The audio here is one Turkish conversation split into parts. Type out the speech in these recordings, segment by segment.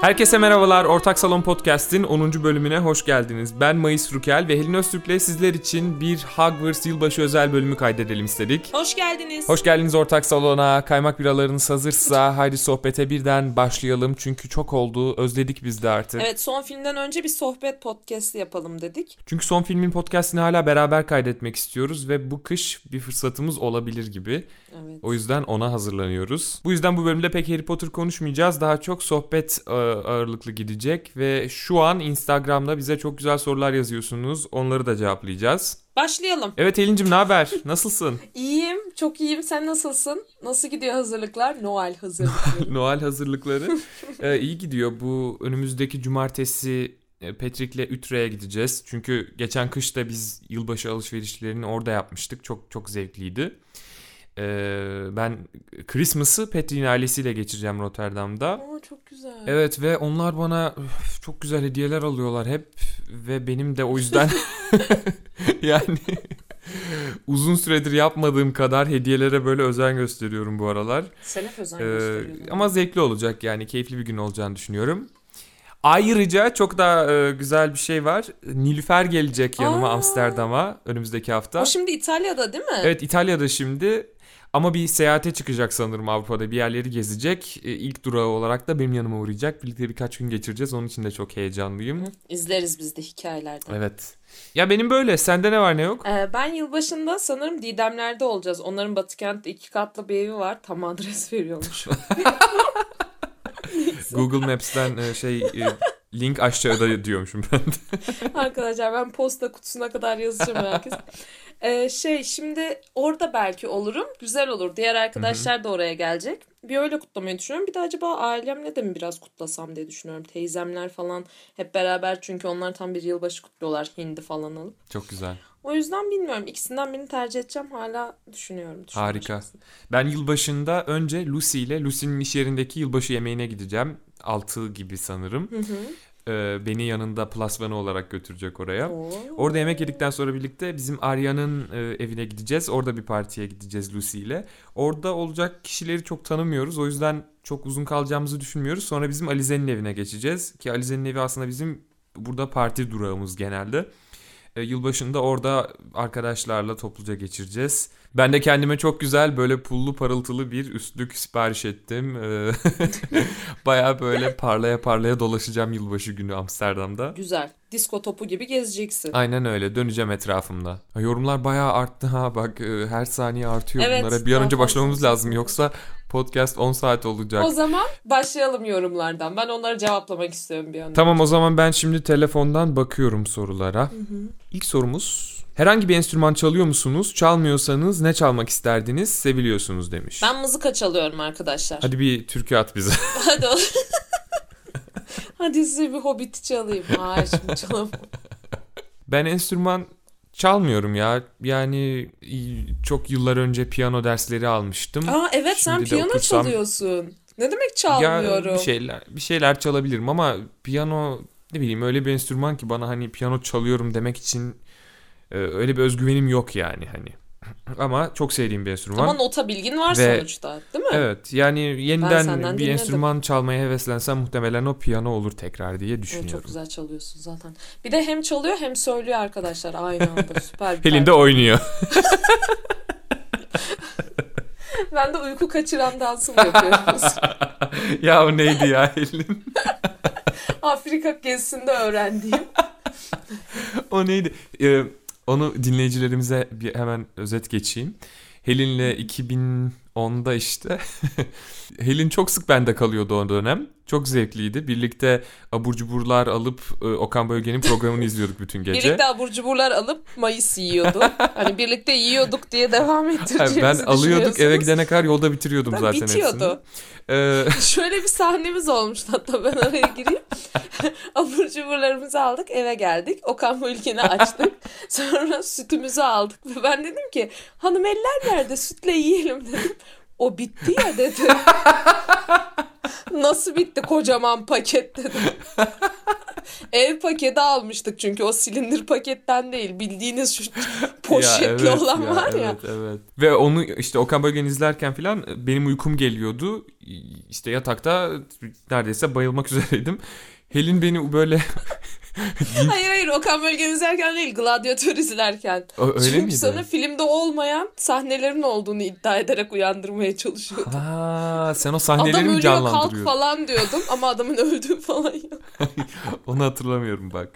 Herkese merhabalar. Ortak Salon Podcast'in 10. bölümüne hoş geldiniz. Ben Mayıs Rukel ve Helin Öztürk'le sizler için bir Hogwarts yılbaşı özel bölümü kaydedelim istedik. Hoş geldiniz. Hoş geldiniz Ortak Salon'a. Kaymak biralarınız hazırsa haydi sohbete birden başlayalım. Çünkü çok oldu. Özledik biz de artık. Evet son filmden önce bir sohbet podcast yapalım dedik. Çünkü son filmin podcastini hala beraber kaydetmek istiyoruz ve bu kış bir fırsatımız olabilir gibi. Evet. O yüzden ona hazırlanıyoruz. Bu yüzden bu bölümde pek Harry Potter konuşmayacağız. Daha çok sohbet e, ağırlıklı gidecek ve şu an Instagram'da bize çok güzel sorular yazıyorsunuz. Onları da cevaplayacağız. Başlayalım. Evet Elin'cim ne haber? Nasılsın? İyiyim, çok iyiyim. Sen nasılsın? Nasıl gidiyor hazırlıklar? Noel hazırlıkları. Noel hazırlıkları e, iyi gidiyor. Bu önümüzdeki cumartesi e, Patrick'le Ütre'ye gideceğiz. Çünkü geçen kışta biz yılbaşı alışverişlerini orada yapmıştık. Çok çok zevkliydi. E, ben Christmas'ı Patrick'in ailesiyle geçireceğim Rotterdam'da. Aa, çok güzel. Evet ve onlar bana üf, çok güzel hediyeler alıyorlar hep ve benim de o yüzden yani uzun süredir yapmadığım kadar hediyelere böyle özen gösteriyorum bu aralar. Sen hep özen Ee, gösteriyorsun. ama zevkli olacak yani keyifli bir gün olacağını düşünüyorum. Ayrıca çok da e, güzel bir şey var. Nilüfer gelecek yanıma Aa. Amsterdam'a önümüzdeki hafta. O şimdi İtalya'da değil mi? Evet İtalya'da şimdi ama bir seyahate çıkacak sanırım Avrupa'da bir yerleri gezecek. E, ilk durağı olarak da benim yanıma uğrayacak. Birlikte birkaç gün geçireceğiz. Onun için de çok heyecanlıyım. İzleriz biz de hikayelerden. Evet. Ya benim böyle. Sende ne var ne yok? Ee, ben yılbaşında sanırım Didemler'de olacağız. Onların Batıkent'te iki katlı bir evi var. Tam adres veriyormuş. Google Maps'ten e, şey e, link aşağıda diyormuşum ben de. Arkadaşlar ben posta kutusuna kadar yazacağım herkes. Ee, şey şimdi orada belki olurum. Güzel olur. Diğer arkadaşlar da oraya gelecek. Bir öyle kutlamayı düşünüyorum. Bir de acaba ailemle de mi biraz kutlasam diye düşünüyorum. Teyzemler falan hep beraber çünkü onlar tam bir yılbaşı kutluyorlar. Hindi falan alıp. Çok güzel. O yüzden bilmiyorum. İkisinden birini tercih edeceğim. Hala düşünüyorum. düşünüyorum. Harika. Ben yılbaşında önce Lucy ile Lucy'nin iş yerindeki yılbaşı yemeğine gideceğim. 6 gibi sanırım. Hı hı. Ee, beni yanında plus one olarak götürecek oraya. Oo. Orada yemek yedikten sonra birlikte bizim Arya'nın e, evine gideceğiz. Orada bir partiye gideceğiz Lucy ile. Orada olacak kişileri çok tanımıyoruz. O yüzden çok uzun kalacağımızı düşünmüyoruz. Sonra bizim Alize'nin evine geçeceğiz. Ki Alize'nin evi aslında bizim burada parti durağımız genelde. E, yılbaşında orada arkadaşlarla topluca geçireceğiz. Ben de kendime çok güzel böyle pullu parıltılı bir üstlük sipariş ettim. E, Baya böyle parlaya parlaya dolaşacağım yılbaşı günü Amsterdam'da. Güzel. Disko topu gibi gezeceksin. Aynen öyle döneceğim etrafımda. Yorumlar bayağı arttı ha bak e, her saniye artıyor Evet, bunlara. Bir an önce başlamamız lazım yoksa podcast 10 saat olacak. O zaman başlayalım yorumlardan. Ben onları cevaplamak istiyorum bir an. Tamam o zaman ben şimdi telefondan bakıyorum sorulara. İlk sorumuz herhangi bir enstrüman çalıyor musunuz? Çalmıyorsanız ne çalmak isterdiniz? Seviliyorsunuz demiş. Ben mızıka çalıyorum arkadaşlar. Hadi bir türkü at bize. Hadi o. Hadi size bir hobbit çalayım. Hayır şimdi çalamam. Ben enstrüman çalmıyorum ya. Yani çok yıllar önce piyano dersleri almıştım. Aa evet sen Şimdi de piyano okursam- çalıyorsun. Ne demek Ya çalmıyorum? bir şey- şeyler bir şeyler çalabilirim ama piyano ne bileyim öyle bir enstrüman ki bana hani piyano çalıyorum demek için e, öyle bir özgüvenim yok yani hani. Ama çok sevdiğim bir enstrüman. Ama nota bilgin var Ve- sonuçta değil mi? Evet yani yeniden bir dinledim. enstrüman çalmaya heveslensem muhtemelen o piyano olur tekrar diye Evet, düşünüyorum. çok güzel çalıyorsun zaten. Bir de hem çalıyor hem söylüyor arkadaşlar aynı anda. Süper bir Elinde oynuyor. Ben de uyku kaçıran dansımı yapıyorum. ya o neydi ya Helin? Afrika gezisinde öğrendiğim. O neydi? Ee, onu dinleyicilerimize bir hemen özet geçeyim. Helin'le 2010'da işte. Helin çok sık bende kalıyordu o dönem. Çok zevkliydi. Birlikte abur cuburlar alıp e, Okan Bölge'nin programını izliyorduk bütün gece. Birlikte abur cuburlar alıp Mayıs yiyordu. Hani birlikte yiyorduk diye devam ettireceğimizi ben alıyorduk eve gidene kadar yolda bitiriyordum Ben zaten bitiyordu. hepsini. Ee, Şöyle bir sahnemiz olmuştu hatta ben araya gireyim. Abur cuburlarımızı aldık eve geldik. Okan Bölge'ni açtık. Sonra sütümüzü aldık. Ve ben dedim ki hanım eller nerede sütle yiyelim dedim. O bitti ya dedi. Nasıl bitti kocaman paket dedim. Ev paketi almıştık çünkü o silindir paketten değil. Bildiğiniz şu poşetli Ya evet olan ya, var ya. Evet evet. Ve onu işte Okan Bölgen izlerken falan benim uykum geliyordu. İşte yatakta neredeyse bayılmak üzereydim. Helin beni böyle Hayır hayır Okan Bölgen izlerken değil Gladyatör izlerken. Ö- öyle Çünkü miydi? sana filmde olmayan sahnelerin olduğunu iddia ederek uyandırmaya çalışıyordu. Ha, sen o Adam sahneleri mi ölüyor kalk canlandırıyorsun? falan diyordum ama adamın öldüğü falan yok. Onu hatırlamıyorum bak.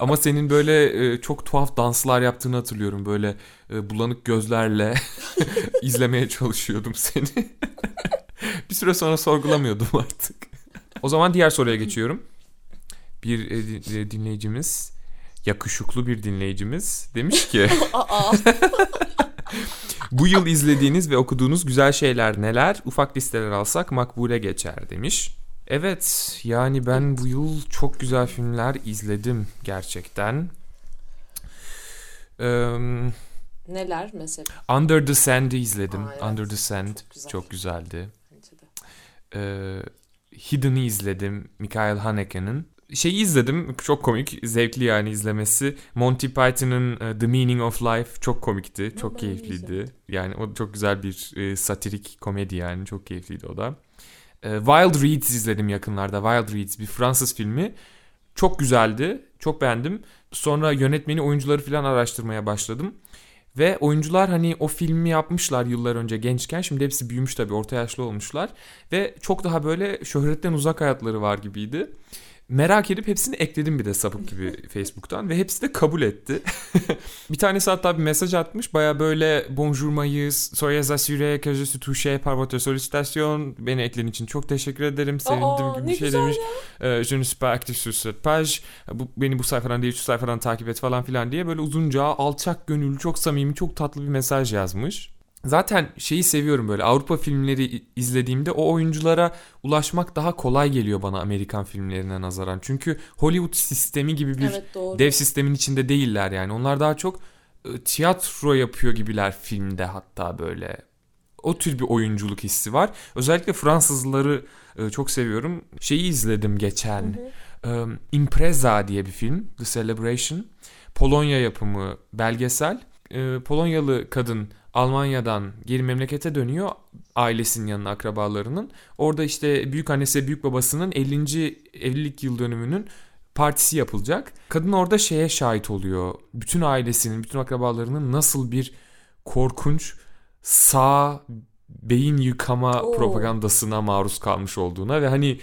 Ama senin böyle e, çok tuhaf danslar yaptığını hatırlıyorum. Böyle e, bulanık gözlerle izlemeye çalışıyordum seni. bir süre sonra sorgulamıyordum artık. O zaman diğer soruya geçiyorum. Bir e, e, dinleyicimiz, yakışıklı bir dinleyicimiz demiş ki... Bu yıl izlediğiniz ve okuduğunuz güzel şeyler neler? Ufak listeler alsak makbule geçer demiş. Evet yani ben bu yıl çok güzel filmler izledim gerçekten. Eee, neler mesela? Under the Sand'ı izledim. Aa, evet. Under the Sand Çok güzel. çok güzeldi. Eee Hidden'ı izledim. Michael Haneke'nin. Şeyi izledim. Çok komik. Zevkli yani izlemesi. Monty Python'ın e, The Meaning of Life çok komikti. Çok ben keyifliydi. Yani o çok güzel bir e, satirik komedi yani. Çok keyifliydi o da. E, Wild Reeds izledim yakınlarda. Wild Reeds bir Fransız filmi. Çok güzeldi. Çok beğendim. Sonra yönetmeni, oyuncuları falan araştırmaya başladım. Ve oyuncular hani o filmi yapmışlar yıllar önce gençken. Şimdi hepsi büyümüş tabii orta yaşlı olmuşlar. Ve çok daha böyle şöhretten uzak hayatları var gibiydi. Merak edip hepsini ekledim bir de sapık gibi Facebook'tan ve hepsi de kabul etti. bir tanesi hatta bir mesaj atmış. Baya böyle bonjour Mayıs, soyez assuré que je suis touché par votre sollicitation. Beni eklediğin için çok teşekkür ederim. Sevindim Aa, gibi bir şey demiş. Ee, je ne suis pas actif sur cette page. Bu, beni bu sayfadan değil şu sayfadan takip et falan filan diye böyle uzunca alçak gönüllü çok samimi çok tatlı bir mesaj yazmış. Zaten şeyi seviyorum böyle Avrupa filmleri izlediğimde o oyunculara ulaşmak daha kolay geliyor bana Amerikan filmlerine nazaran. Çünkü Hollywood sistemi gibi bir Evet doğru. dev sistemin içinde değiller yani. Onlar daha çok e, tiyatro yapıyor gibiler filmde hatta böyle. O tür bir oyunculuk hissi var. Özellikle Fransızları e, çok seviyorum. Şeyi izledim geçen. E, Impreza diye bir film. The Celebration. Polonya yapımı belgesel. Polonyalı kadın Almanya'dan geri memlekete dönüyor ailesinin yanına akrabalarının. Orada işte büyük annesi büyük babasının 50. evlilik yıl dönümünün partisi yapılacak. Kadın orada şeye şahit oluyor. Bütün ailesinin, bütün akrabalarının nasıl bir korkunç sağ beyin yıkama Oo. propagandasına maruz kalmış olduğuna ve hani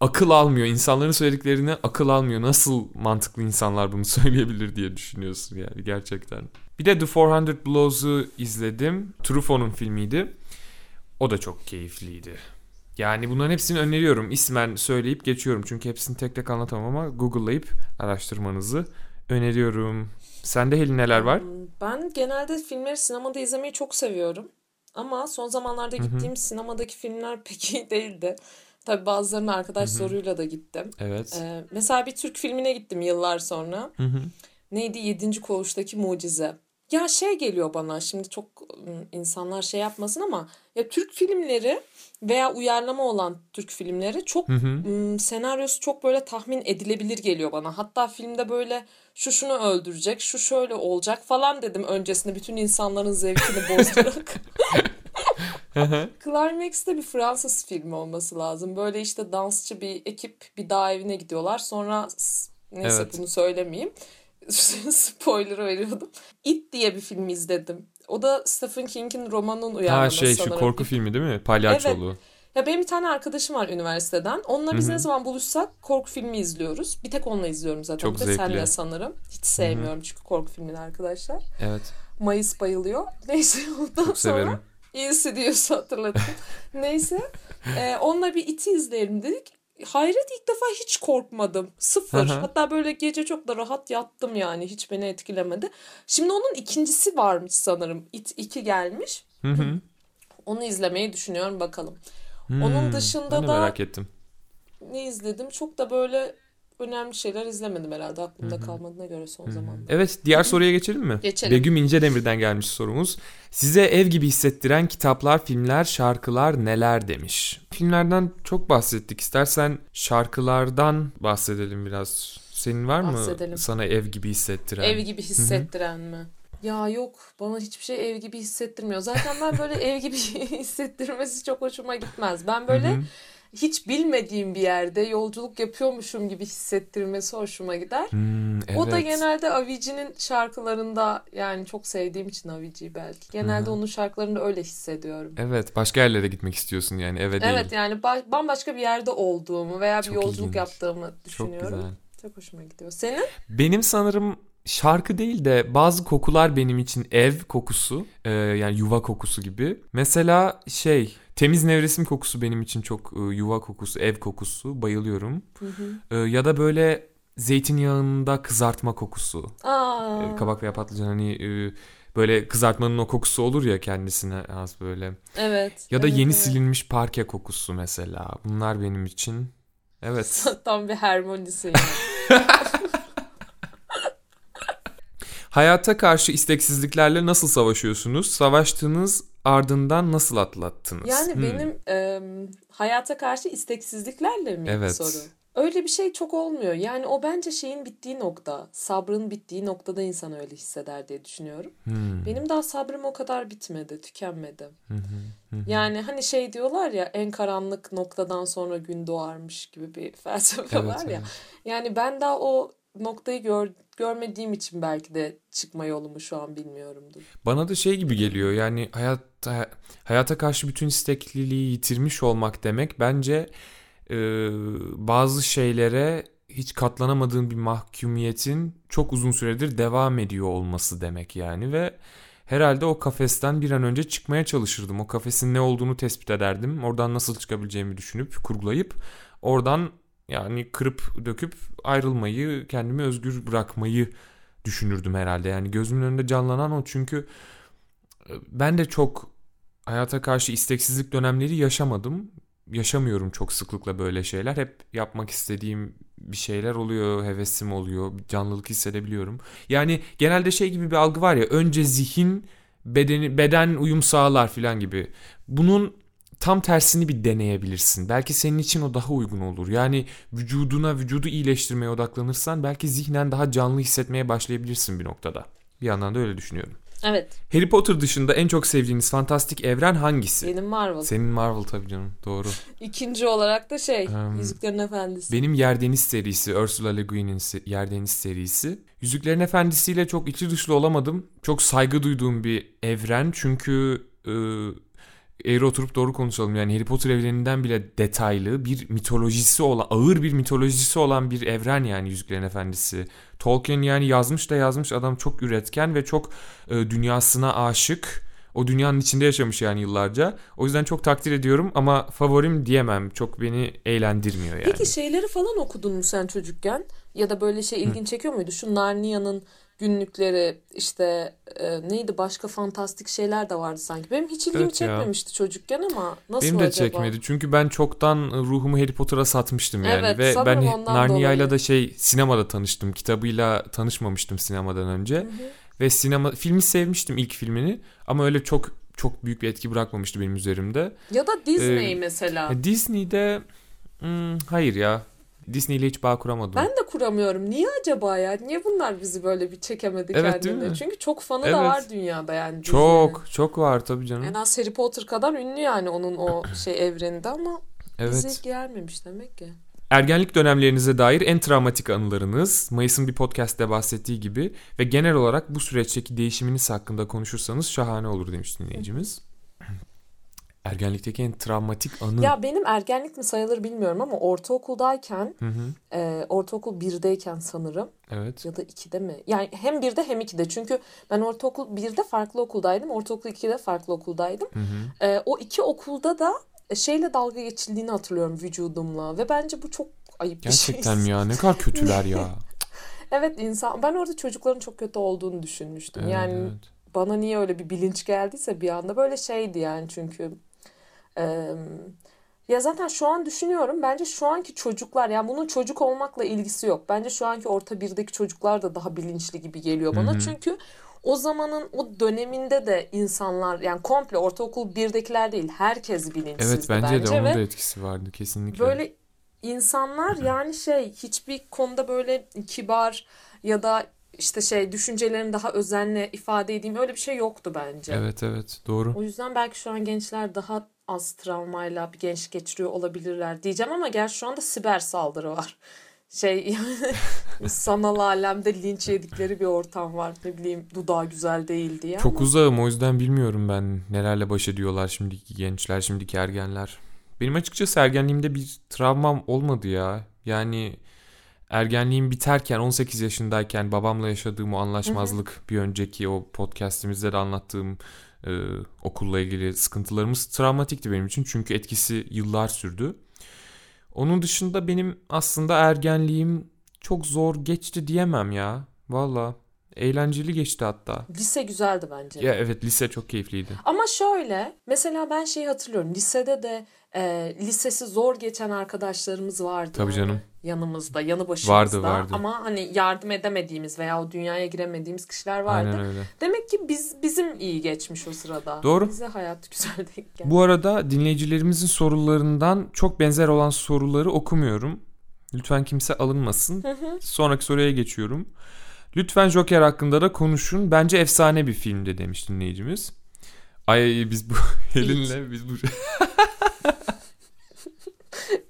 akıl almıyor. İnsanların söylediklerine akıl almıyor. Nasıl mantıklı insanlar bunu söyleyebilir diye düşünüyorsun yani gerçekten. Bir de The 400 Blows'u izledim. Truffaut'un filmiydi. O da çok keyifliydi. Yani bunların hepsini öneriyorum. İsmen söyleyip geçiyorum. Çünkü hepsini tek tek anlatamam ama Google'layıp araştırmanızı öneriyorum. Sende Helin neler var? Hmm, Ben genelde filmleri sinemada izlemeyi çok seviyorum. Ama son zamanlarda gittiğim sinemadaki filmler pek iyi değildi. Tabii bazılarını arkadaş zoruyla da gittim. Evet. Ee, mesela bir Türk filmine gittim yıllar sonra. Hı hı. Neydi? Yedinci Koğuş'taki Mucize. Ya şey geliyor bana şimdi çok insanlar şey yapmasın ama ya Türk filmleri veya uyarlama olan Türk filmleri çok Hı hı. senaryosu çok böyle tahmin edilebilir geliyor bana. Hatta filmde böyle şu şunu öldürecek, şu şöyle olacak falan dedim öncesinde bütün insanların zevkini bozdurarak. Climax de bir Fransız filmi olması lazım. Böyle işte dansçı bir ekip bir dağ evine gidiyorlar. Sonra neyse Evet. bunu söylemeyeyim. Spoiler veriyordum. It diye bir film izledim. O da Stephen King'in romanının Ha uyarlaması şey şu sanırım. korku filmi değil mi? Palyaçolu. Ya benim bir tane arkadaşım var üniversiteden. Onunla biz ne zaman buluşsak korku filmi izliyoruz. Bir tek onunla izliyorum zaten. Çok bir de senle sanırım. Hiç sevmiyorum çünkü korku filmini arkadaşlar. Evet. Mayıs bayılıyor. Neyse ondan Çok sonra severim. iyisi diyorsa hatırladım. Neyse. Ee, onunla bir iti izleyelim dedik. Hayret ilk defa hiç korkmadım. Sıfır. Hı. Hatta böyle gece çok da rahat yattım yani. Hiç beni etkilemedi. Şimdi onun ikincisi varmış sanırım. It 2 gelmiş. Hı hı. Onu izlemeyi düşünüyorum bakalım. Hmm, Onun dışında ben de da- merak ettim. Ne izledim? Çok da böyle önemli şeyler izlemedim herhalde. Aklımda kalmadığına göre son zamanlarda. Evet diğer soruya geçelim mi? Geçelim. Begüm İncedemir'den gelmiş sorumuz. Size ev gibi hissettiren kitaplar, filmler, şarkılar neler demiş. Filmlerden çok bahsettik. İstersen şarkılardan bahsedelim biraz. Senin var mı Bahsedelim. sana ev gibi hissettiren? Ev gibi hissettiren mi? Ya yok bana hiçbir şey ev gibi hissettirmiyor. Zaten ben böyle ev gibi hissettirmesi çok hoşuma gitmez. Ben böyle Hı hı. Hiç bilmediğim bir yerde yolculuk yapıyormuşum gibi hissettirmesi hoşuma gider. Hmm, O da evet. genelde Avicii'nin şarkılarında yani çok sevdiğim için Avicii'yi belki. Genelde hı. onun şarkılarında öyle hissediyorum. Evet, başka yerlere gitmek istiyorsun yani eve değil. Evet yani ba- bambaşka bir yerde olduğumu veya bir Çok yolculuk ilginç. yaptığımı Çok düşünüyorum. güzel. Çok hoşuma gidiyor. Senin? Benim sanırım şarkı değil de bazı kokular benim için ev kokusu e, yani yuva kokusu gibi. Mesela şey temiz nevresim kokusu benim için çok e, yuva kokusu, ev kokusu bayılıyorum. Hı hı. E, ya da böyle zeytinyağında kızartma kokusu. Aa, E, kabak veya patlıcan hani e, böyle kızartmanın o kokusu olur ya kendisine az böyle. evet. Ya da evet, yeni evet. silinmiş parke kokusu mesela. Bunlar benim için evet. Tam bir harmonisi yani. Hayata karşı isteksizliklerle nasıl savaşıyorsunuz? Savaştığınız ardından nasıl atlattınız? Yani Hmm. benim e, hayata karşı isteksizliklerle mi Evet. soru? Öyle bir şey çok olmuyor. Yani o bence şeyin bittiği nokta, sabrın bittiği noktada insan öyle hisseder diye düşünüyorum. Hmm. Benim daha sabrım o kadar bitmedi, tükenmedi. Hı hı. Yani hani şey diyorlar ya en karanlık noktadan sonra gün doğarmış gibi bir felsefe Evet, var ya. evet. Yani ben daha o noktayı gör, görmediğim için belki de çıkma yolumu şu an bilmiyorumdur. Bana da şey gibi geliyor yani hayatta hayata karşı bütün istekliliği yitirmiş olmak demek bence e, bazı şeylere hiç katlanamadığın bir mahkumiyetin çok uzun süredir devam ediyor olması demek yani ve herhalde o kafesten bir an önce çıkmaya çalışırdım. O kafesin ne olduğunu tespit ederdim. Oradan nasıl çıkabileceğimi düşünüp kurgulayıp oradan yani kırıp döküp ayrılmayı, kendimi özgür bırakmayı düşünürdüm herhalde. Yani gözümün önünde canlanan o çünkü e, ben de çok hayata karşı isteksizlik dönemleri yaşamadım. Yaşamıyorum çok sıklıkla böyle şeyler. Hep yapmak istediğim bir şeyler oluyor, hevesim oluyor, canlılık hissedebiliyorum. Yani genelde şey gibi bir algı var ya, önce zihin, bedeni, beden uyum sağlar falan gibi. Bunun tam tersini bir deneyebilirsin. Belki senin için o daha uygun olur. Yani vücuduna, vücudu iyileştirmeye odaklanırsan belki zihnen daha canlı hissetmeye başlayabilirsin bir noktada. Bir yandan da öyle düşünüyorum. Evet, Harry Potter dışında en çok sevdiğiniz fantastik evren hangisi? benim Marvel. Senin Marvel tabii canım doğru. İkinci olarak da şey, Hmm. Yüzüklerin Efendisi. Benim Yer Deniz serisi, Ursula Le Guin'in se- Yer Deniz serisi. Yüzüklerin Efendisi ile çok içi dışlı olamadım. Çok saygı duyduğum bir evren çünkü e, eğri oturup doğru konuşalım. Yani Harry Potter evreninden bile detaylı bir mitolojisi olan, ağır bir mitolojisi olan bir evren yani Yüzüklerin Efendisi. Tolkien yani yazmış da yazmış adam çok üretken ve çok e, dünyasına aşık. O dünyanın içinde yaşamış yani yıllarca. O yüzden çok takdir ediyorum ama favorim diyemem. Çok beni eğlendirmiyor yani. Peki şeyleri falan okudun mu sen çocukken? Ya da böyle şey ilgin çekiyor muydu? Şu Narnia'nın günlükleri işte e, neydi başka fantastik şeyler de vardı sanki. Benim hiç ilgimi Evet ya. çekmemişti çocukken ama nasıl Benim de acaba? çekmedi. Çünkü ben çoktan ruhumu Harry Potter'a satmıştım yani. Evet, Ve ben Narnia'yla da şey sinemada tanıştım. Kitabıyla tanışmamıştım sinemadan önce. Hı hı. Ve sinema filmi sevmiştim ilk filmini ama öyle çok çok büyük bir etki bırakmamıştı benim üzerimde. Ya da Disney Ee, mesela. Disney'de hmm, hayır ya. Disney ile hiç bağ kuramadım. Ben de kuramıyorum. Niye acaba ya? Niye bunlar bizi böyle bir çekemedi Evet, kendine? Çünkü çok fanı da Evet. var dünyada yani Disney'nin. çok çok var tabii canım. En az Harry Potter kadar ünlü yani onun o şey evreninde ama bize Evet. gelmemiş demek ki. Ergenlik dönemlerinize dair en travmatik anılarınız, Mayıs'ın bir podcast'te bahsettiği gibi ve genel olarak bu süreçteki değişiminiz hakkında konuşursanız şahane olur demiş dinleyicimiz. Ergenlikteki en travmatik anı. Ya benim ergenlik mi sayılır bilmiyorum ama ortaokuldayken, Hı hı, e, ortaokul 1'deyken sanırım evet. ya da 2'de mi? Yani hem 1'de hem 2'de. Çünkü ben ortaokul 1'de farklı okuldaydım, ortaokul 2'de farklı okuldaydım. Hı hı. E, o iki okulda da şeyle dalga geçildiğini hatırlıyorum vücudumla ve bence bu çok ayıp bir şey. Gerçekten mi ya? Ne kadar kötüler ya. Evet insan ben orada çocukların çok kötü olduğunu düşünmüştüm. Evet, yani evet. bana niye öyle bir bilinç geldiyse bir anda böyle şeydi yani çünkü Eee, ya zaten şu an düşünüyorum bence şu anki çocuklar yani bunun çocuk olmakla ilgisi yok. Bence şu anki orta birdeki çocuklar da daha bilinçli gibi geliyor bana. Hı hı. Çünkü o zamanın o döneminde de insanlar yani komple ortaokul birdekiler değil herkes bilinçsizdi Evet bence, de onun da etkisi vardı kesinlikle. böyle insanlar yani şey hiçbir konuda böyle kibar ya da işte şey düşüncelerini daha özenle ifade edeyim öyle bir şey yoktu bence. Evet evet doğru. O yüzden belki şu an gençler daha az travmayla bir genç geçiriyor olabilirler diyeceğim ama gerçi şu anda siber saldırı var. Şey yani sanal alemde linç yedikleri bir ortam var. Ne bileyim dudağı güzel değil diye Çok ama. uzağım o yüzden bilmiyorum ben nelerle baş ediyorlar şimdiki gençler, şimdiki ergenler. Benim açıkçası ergenliğimde bir travmam olmadı ya. Yani ergenliğim biterken 18 yaşındayken babamla yaşadığım o anlaşmazlık bir önceki o podcastimizde de anlattığım e, okulla ilgili sıkıntılarımız travmatikti benim için. Çünkü etkisi yıllar sürdü. Onun dışında benim aslında ergenliğim çok zor geçti diyemem ya. Valla eğlenceli geçti hatta. Lise güzeldi bence. Ya evet lise çok keyifliydi. Ama şöyle mesela ben şeyi hatırlıyorum. Lisede de e, lisesi zor geçen arkadaşlarımız vardı. Tabii canım. Yanımızda, yanı başımızda. Vardı, vardı. Ama hani yardım edemediğimiz veya o dünyaya giremediğimiz kişiler vardı. Aynen öyle. Demek ki biz bizim iyi geçmiş o sırada. Doğru. Bize hayat güzel denk geldi. Bu arada dinleyicilerimizin sorularından çok benzer olan soruları okumuyorum. Lütfen kimse alınmasın. Sonraki soruya geçiyorum. Lütfen Joker hakkında da konuşun. Bence efsane bir filmdi demiş dinleyicimiz. Ay biz bu Helin'le biz bu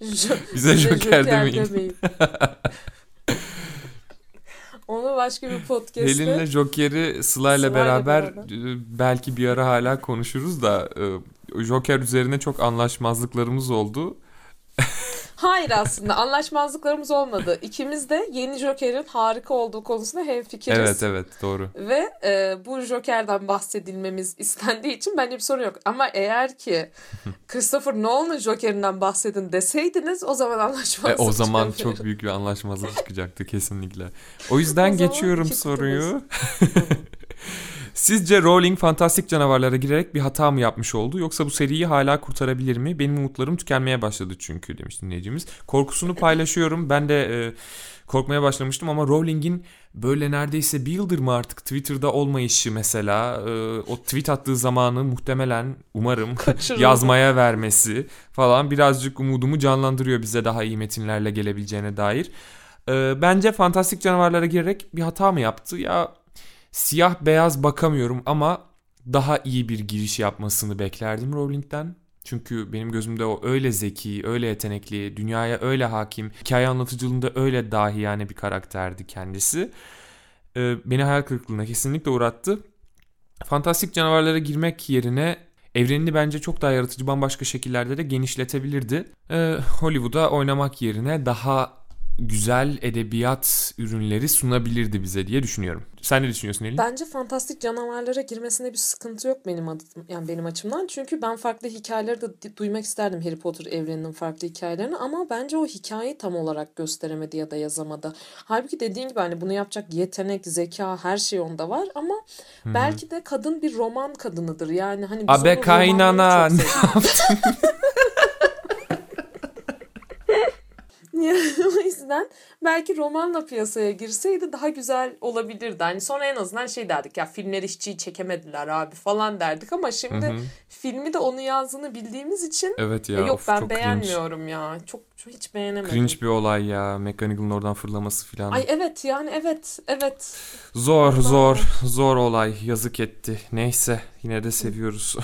Jo- bize Joker demeyin. Onu başka bir podcast'te Helin'le Joker'i Sıla'yla beraber beraber. e, belki bir ara hala konuşuruz da e, Joker üzerine çok anlaşmazlıklarımız oldu. Hayır aslında anlaşmazlıklarımız olmadı. İkimiz de yeni Joker'in harika olduğu konusunda hemfikiriz. Evet evet doğru. Ve e, bu Joker'den bahsedilmemiz istendiği için bence bir sorun yok. Ama eğer ki Christopher Nolan'ın Joker'inden bahsedin deseydiniz o zaman E, anlaşmazlık o zaman çıkabilir. çok büyük bir anlaşmazlık çıkacaktı kesinlikle. O yüzden O geçiyorum soruyu. Sizce Rowling fantastik canavarlara girerek bir hata mı yapmış oldu yoksa bu seriyi hala kurtarabilir mi? Benim umutlarım tükenmeye başladı çünkü demiş dinleyicimiz. Korkusunu paylaşıyorum. Ben de e, korkmaya başlamıştım ama Rowling'in böyle neredeyse bir yıldır mı artık Twitter'da olmayışı mesela e, o tweet attığı zamanı muhtemelen umarım yazmaya vermesi falan birazcık umudumu canlandırıyor bize daha iyi metinlerle gelebileceğine dair. Ee, bence fantastik canavarlara girerek bir hata mı yaptı? Ya siyah beyaz bakamıyorum ama daha iyi bir giriş yapmasını beklerdim Rowling'den. Çünkü benim gözümde o öyle zeki, öyle yetenekli, dünyaya öyle hakim, hikaye anlatıcılığında öyle dahi yani bir karakterdi kendisi. Ee, beni hayal kırıklığına kesinlikle uğrattı. Fantastik canavarlara girmek yerine evrenini bence çok daha yaratıcı bambaşka şekillerde de genişletebilirdi. Ee, Hollywood'a oynamak yerine daha güzel edebiyat ürünleri sunabilirdi bize diye düşünüyorum. Sen ne düşünüyorsun Elin? Bence fantastik canavarlara girmesinde bir sıkıntı yok benim adım yani benim açımdan. Çünkü ben farklı hikayeleri de duymak isterdim Harry Potter evreninin farklı hikayelerini ama bence o hikayeyi tam olarak gösteremedi ya da yazamadı. Halbuki dediğin gibi hani bunu yapacak yetenek, zeka her şey onda var ama belki de kadın bir roman kadınıdır. Yani hani biz Abe kaynana ne çok sevdik. Yani o yüzden belki romanla piyasaya girseydi daha güzel olabilirdi. Hani sonra en azından şey derdik ya filmler işçiyi çekemediler abi falan derdik ama şimdi Hı hı. filmi de onu yazdığını bildiğimiz için Evet ya. e, yok of, ben çok cringe. beğenmiyorum ya. Çok, çok hiç beğenemedim. Cringe bir olay ya. McGonagall'ın oradan fırlaması falan. Ay evet yani evet evet. Zor zor zor olay yazık etti. Neyse yine de seviyoruz.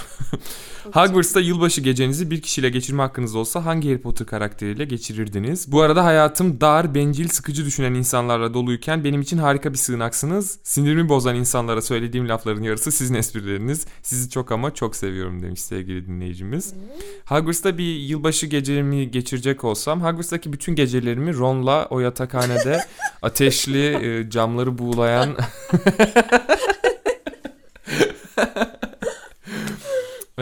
Hogwarts'ta yılbaşı gecenizi bir kişiyle geçirme hakkınız olsa hangi Harry Potter karakteriyle geçirirdiniz? Bu arada hayatım dar, bencil, sıkıcı düşünen insanlarla doluyken benim için harika bir sığınaksınız. Sinirimi bozan insanlara söylediğim lafların yarısı sizin esprileriniz. Sizi çok ama çok seviyorum demiş sevgili dinleyicimiz. Hogwarts'ta bir yılbaşı gecemi geçirecek olsam Hogwarts'taki bütün gecelerimi Ron'la o yatakhanede ateşli e, camları buğulayan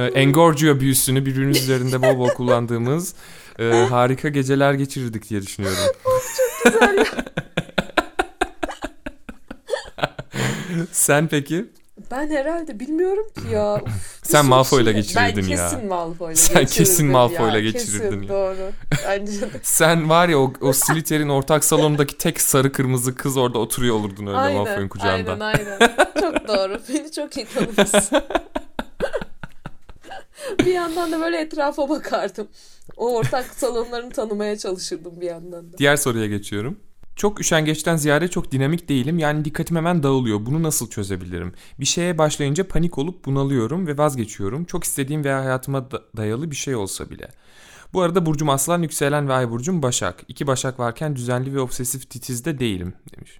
Engorgio büyüsünü birbirimiz üzerinde bol bol kullandığımız e, harika geceler geçirirdik diye düşünüyorum. Sen peki? Ben herhalde bilmiyorum ki ya. Uf, Sen Malfoy'la şey- geçirirdin ben ya. kesin Malfoy'la Sen kesin Malfoy'la geçirirdin kesin, ya. doğru. Bence de. Sen var ya o, o Slytherin ortak salonundaki tek sarı kırmızı kız orada oturuyor olurdun öyle Malfoy'un Aynen, kucağında. aynen, aynen. Çok doğru. Beni çok iyi tanımışsın. bir yandan da böyle etrafa bakardım. O ortak salonlarını tanımaya çalışırdım bir yandan da. Diğer soruya geçiyorum. Çok üşengeçten ziyade çok dinamik değilim. Yani dikkatim hemen dağılıyor. Bunu nasıl çözebilirim? Bir şeye başlayınca panik olup bunalıyorum ve vazgeçiyorum. Çok istediğim veya hayatıma da- dayalı bir şey olsa bile. Bu arada Burcum Aslan, Yükselen ve Ay Burcum Başak. İki Başak varken düzenli ve obsesif titizde değilim demiş.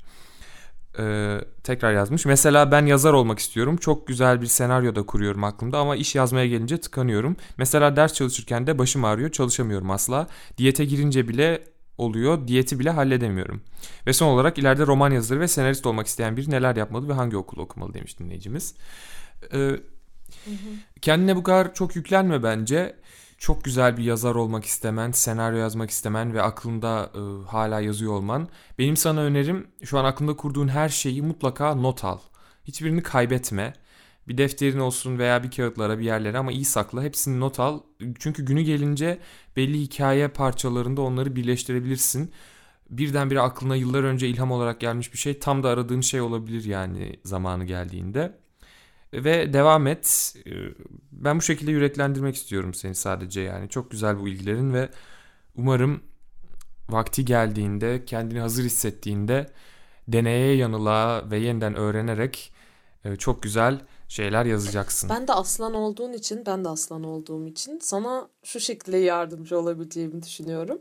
Ee, tekrar yazmış. Mesela ben yazar olmak istiyorum. Çok güzel bir senaryo da kuruyorum aklımda ama iş yazmaya gelince tıkanıyorum. Mesela ders çalışırken de başım ağrıyor, çalışamıyorum asla. Diyete girince bile oluyor, diyeti bile halledemiyorum. Ve son olarak ileride roman yazarı ve senarist olmak isteyen biri neler yapmalı ve hangi okulu okumalı demiş dinleyicimiz. Ee, kendine bu kadar çok yüklenme bence. Çok güzel bir yazar olmak istemen, senaryo yazmak istemen ve aklında e, hala yazıyor olman. Benim sana önerim şu an aklında kurduğun her şeyi mutlaka not al. Hiçbirini kaybetme. Bir defterin olsun veya bir kağıtlara bir yerlere ama iyi sakla. Hepsini not al. Çünkü günü gelince belli hikaye parçalarında onları birleştirebilirsin. Birdenbire aklına yıllar önce ilham olarak gelmiş bir şey tam da aradığın şey olabilir yani zamanı geldiğinde. Ve devam et. Ee, Ben bu şekilde yüreklendirmek istiyorum seni sadece yani. Çok güzel bu ilgilerin ve umarım vakti geldiğinde, kendini hazır hissettiğinde deneye yanıla ve yeniden öğrenerek e, çok güzel şeyler yazacaksın. Ben de aslan olduğun için, ben de aslan olduğum için sana şu şekilde yardımcı olabileceğimi düşünüyorum.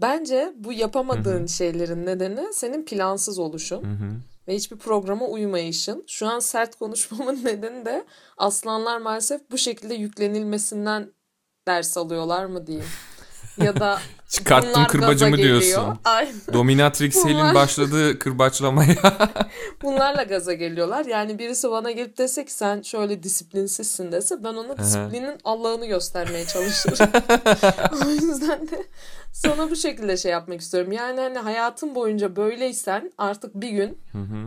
Bence bu yapamadığın şeylerin nedeni senin plansız oluşun Hı hı. Ve hiçbir programa uymayışın. Şu an sert konuşmamın nedeni de aslanlar maalesef bu şekilde yüklenilmesinden ders alıyorlar mı diyeyim. Ya da Çıkarttım kırbacımı diyorsun. Aynen. Dominatrix Hel'in Bunlar- başladığı kırbaçlamaya. Bunlarla gaza geliyorlar. Yani birisi bana gelip dese ki sen şöyle disiplinsizsin dese ben ona disiplinin Allah'ını göstermeye çalışırım. o yüzden de sana bu şekilde şey yapmak istiyorum. Yani hani hayatın boyunca böyleysen artık bir gün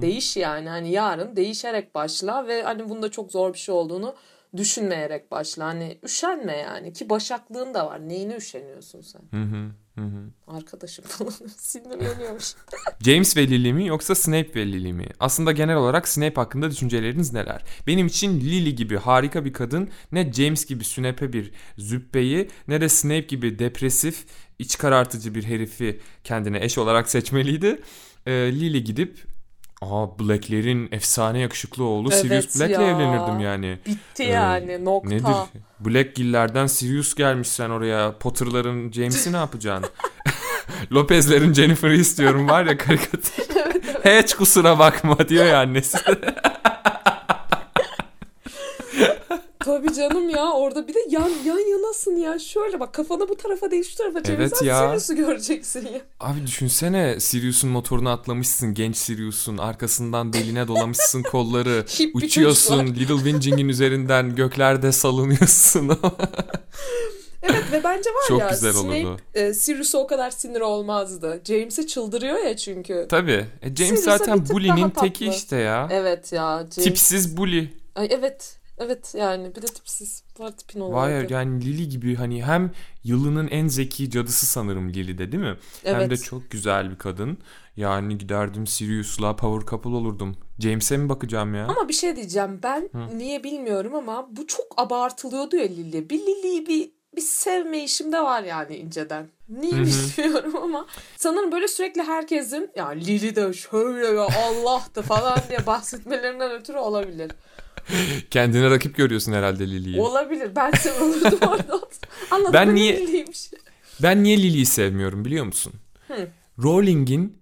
değiş yani. Hani yarın değişerek başla ve hani bunda çok zor bir şey olduğunu düşünmeyerek başla. Hani üşenme yani ki başaklığın da var. Neyine üşeniyorsun sen? Hı hı, hı hı. Arkadaşım falan sinirleniyormuş. James ve Lily mi yoksa Snape ve Lily mi? Aslında genel olarak Snape hakkında düşünceleriniz neler? Benim için Lily gibi harika bir kadın ne James gibi sünepe bir züppeyi ne de Snape gibi depresif, iç karartıcı bir herifi kendine eş olarak seçmeliydi. Ee, Lily gidip Aa Black'lerin efsane yakışıklı oğlu Evet Sirius Black'le ya. evlenirdim yani. Bitti Ee, yani nokta. Nedir? Blackgill'lerden Sirius gelmiş sen oraya. Potter'ların James'i ne yapacaksın? Lopez'lerin Jennifer'ı istiyorum var ya karikatür. Hiç kusura bakma diyor ya annesi. Tabii canım ya orada bir de yan yan yanasın ya. Şöyle bak kafanı bu tarafa değil şu tarafa çevirsen ya. Sirius'u göreceksin ya. Abi düşünsene Sirius'un motoruna atlamışsın genç Sirius'un arkasından beline dolamışsın kolları uçuyorsun Little Winging'in üzerinden göklerde salınıyorsun. Evet ve bence var Çok ya güzel Snape olurdu. e, Sirius'a o kadar sinir olmazdı. James'e çıldırıyor ya çünkü. Tabii. E, James Sirius'a zaten bully'nin teki işte ya. Evet ya James. Tipsiz bully. Ay evet. Evet yani bir de tipsiz. Var tipin Vay olaydı. yani Lily gibi hani hem yılının en zeki cadısı sanırım Lily'de değil mi? Hem de Evet. çok güzel bir kadın. Yani giderdim Sirius'la power couple olurdum. James'e mi bakacağım ya? Ama bir şey diyeceğim ben niye bilmiyorum ama bu çok abartılıyordu ya Lily. Bir Lily'yi bir bir sevme işimde var yani inceden. Niye bilmiyorum ama sanırım böyle sürekli herkesin ya Lily de şöyle ya Allah da falan diye bahsetmelerinden ötürü olabilir. Kendine rakip görüyorsun herhalde Lily'yi. Olabilir. Ben orada. Anladım. Ben niye- Lily'ymiş. Ben niye Lily'yi sevmiyorum biliyor musun? Hı. Rowling'in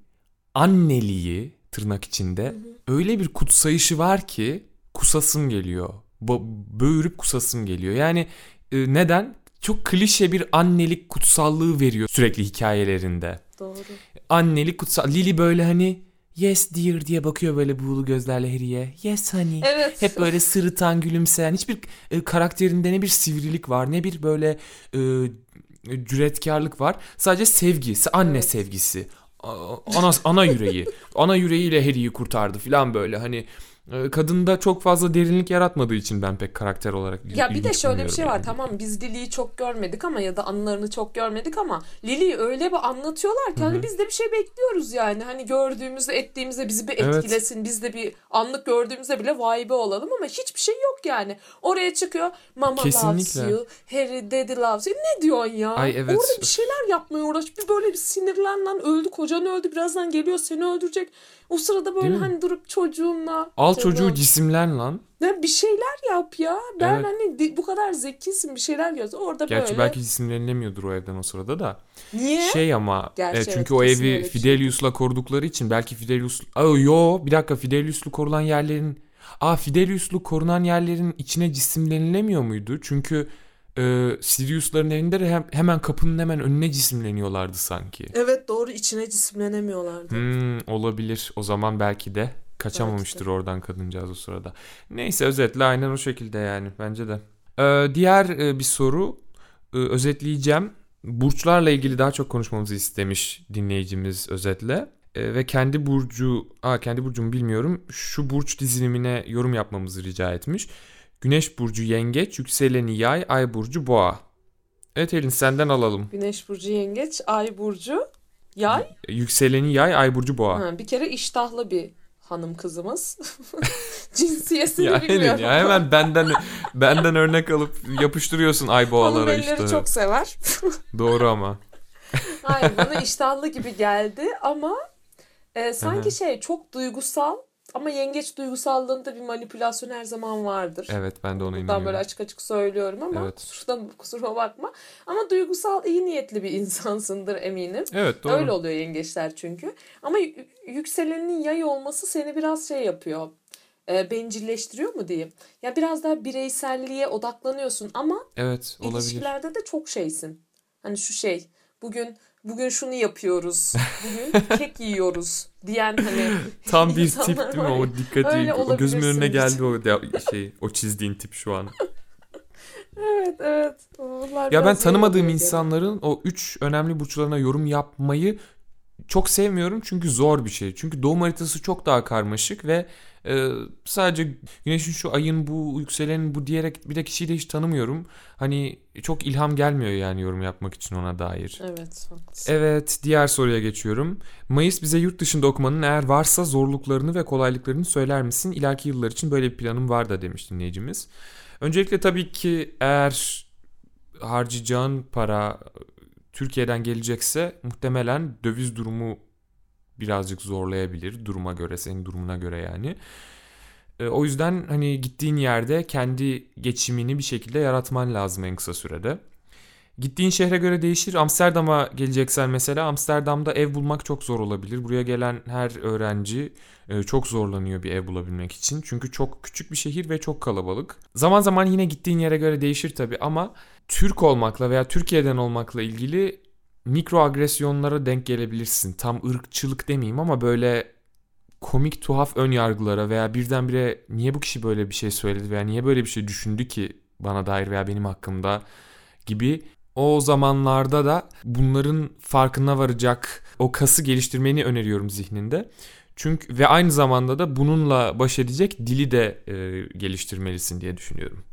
anneliği tırnak içinde öyle bir kutsayışı var ki kusasım geliyor. Bo- böğürüp kusasım geliyor. Yani e, neden? Çok klişe bir annelik kutsallığı veriyor sürekli hikayelerinde. Doğru. annelik kutsal. Lily böyle hani yes dear diye bakıyor böyle buğulu gözlerle Harry'e. Yes honey. Evet. Hep böyle sırıtan gülümseyen hiçbir e, karakterinde ne bir sivrilik var ne bir böyle e, cüretkarlık var. Sadece sevgisi, anne Evet. sevgisi. Ana, ana yüreği. ana yüreğiyle Harry'yi kurtardı falan böyle hani kadında çok fazla derinlik yaratmadığı için ben pek karakter olarak Ya bir de şöyle bir şey var. bulmuyorum Tamam biz Lily'yi çok görmedik ama ya da anılarını çok görmedik ama Lily'yi öyle bir anlatıyorlar ki hani biz de bir şey bekliyoruz yani. Hani gördüğümüzde ettiğimizde bizi bir Evet. etkilesin. Biz de bir anlık gördüğümüzde bile vay be olalım ama hiçbir şey yok yani. Oraya çıkıyor. Mama loves Kesinlikle. you. Harry daddy loves you. Ne diyorsun ya? Ay evet. Orada bir şeyler yapmaya uğraş. Bir böyle bir sinirlen lan öldü kocan öldü birazdan geliyor seni öldürecek. O sırada böyle Değil mi? hani durup çocuğunla. Al Canım. çocuğu cisimlen lan. Ya bir şeyler yap ya. Ben Evet. hani bu kadar zekisin bir şeyler göz. Orada Gerçi böyle. belki cisimlenilemiyordur o evden o sırada da. Niye? Şey ama Gerçi e, evet, çünkü o kesin evi şey. Fidelius'la korudukları için belki Fidelius... Aa, yo bir dakika Fidelius'lu korunan yerlerin... Aa Fidelius'lu korunan yerlerin içine cisimlenilemiyor muydu? Çünkü e, Sirius'ların evinde de hem, hemen kapının hemen önüne cisimleniyorlardı sanki. Evet doğru içine cisimlenemiyorlardı. Hmm, olabilir. O zaman belki de kaçamamıştır oradan kadıncağız o sırada. Neyse özetle aynen o şekilde yani bence de. Ee, diğer e, bir soru e, özetleyeceğim. Burçlarla ilgili daha çok konuşmamızı istemiş dinleyicimiz özetle. E, ve kendi burcu, aa kendi burcumu bilmiyorum. Şu burç dizilimine yorum yapmamızı rica etmiş. Güneş burcu yengeç, yükseleni yay, ay burcu boğa. Evet Elin senden alalım. Güneş burcu yengeç, ay burcu yay. Yükseleni yay, ay burcu boğa. Ha, bir kere iştahlı bir hanım kızımız. Cinsiyetini Ya bilmiyorum. Helin ya hemen benden benden örnek alıp yapıştırıyorsun ay Hanım boğalara elleri işte. çok sever. Doğru ama. Hayır bana iştahlı gibi geldi ama e, sanki şey çok duygusal ama yengeç duygusallığında bir manipülasyon her zaman vardır. Evet ben de ona Buradan inanıyorum. böyle açık açık söylüyorum ama Evet. kusuruma, kusuruma bakma. Ama duygusal iyi niyetli bir insansındır eminim. Evet doğru. Öyle oluyor yengeçler çünkü. Ama yükselenin yay olması seni biraz şey yapıyor. E, bencilleştiriyor mu diyeyim. Ya biraz daha bireyselliğe odaklanıyorsun ama Evet olabilir. ilişkilerde de çok şeysin. Hani şu şey bugün bugün şunu yapıyoruz. Bugün kek yiyoruz diyen hani Tam bir tip değil mi? O dikkati Öyle o gözümün önüne geldi o şey o çizdiğin tip şu an. Evet evet. Bunlar Ya ben tanımadığım insanların o üç önemli burçlarına yorum yapmayı çok sevmiyorum çünkü zor bir şey. Çünkü doğum haritası çok daha karmaşık ve e, sadece güneşin şu ayın bu yükselenin bu diyerek bir de kişiyi de hiç tanımıyorum. Hani çok ilham gelmiyor yani yorum yapmak için ona dair. Evet haklısın. Evet, diğer soruya geçiyorum. Mayıs bize yurt dışında okumanın eğer varsa zorluklarını ve kolaylıklarını söyler misin? İleriki yıllar için böyle bir planım var da demiş dinleyicimiz. Öncelikle tabii ki eğer harcayacağın para Türkiye'den gelecekse muhtemelen döviz durumu birazcık zorlayabilir duruma göre, senin durumuna göre yani. E, o yüzden hani gittiğin yerde kendi geçimini bir şekilde yaratman lazım en kısa sürede. Gittiğin şehre göre değişir. Amsterdam'a geleceksen mesela Amsterdam'da ev bulmak çok zor olabilir. Buraya gelen her öğrenci e, çok zorlanıyor bir ev bulabilmek için. Çünkü çok küçük bir şehir ve çok kalabalık. Zaman zaman yine gittiğin yere göre değişir tabii ama Türk olmakla veya Türkiye'den olmakla ilgili mikro agresyonlara denk gelebilirsin. Tam ırkçılık demeyeyim ama böyle komik tuhaf ön yargılara veya birdenbire niye bu kişi böyle bir şey söyledi veya niye böyle bir şey düşündü ki bana dair veya benim hakkımda gibi o zamanlarda da bunların farkına varacak o kası geliştirmeni öneriyorum zihninde. Çünkü ve aynı zamanda da bununla baş edecek dili de e, geliştirmelisin diye düşünüyorum.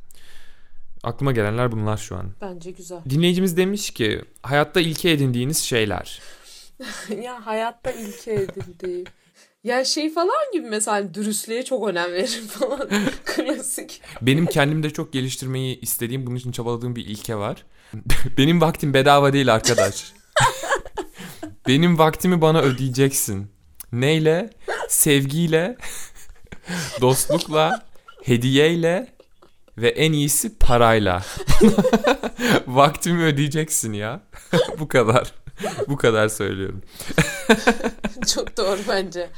Aklıma gelenler bunlar şu an. Bence güzel. Dinleyicimiz demiş ki hayatta ilke edindiğiniz şeyler. ya hayatta ilke edindiğim. Ya şey falan gibi mesela hani dürüstlüğe çok önem veririm falan. Klasik. Benim kendimde çok geliştirmeyi istediğim, bunun için çabaladığım bir ilke var. Benim vaktim bedava değil arkadaş. Benim vaktimi bana ödeyeceksin. Neyle? Sevgiyle, dostlukla, hediyeyle ve en iyisi parayla. vaktimi ödeyeceksin ya. Bu kadar. Bu kadar söylüyorum. çok doğru bence.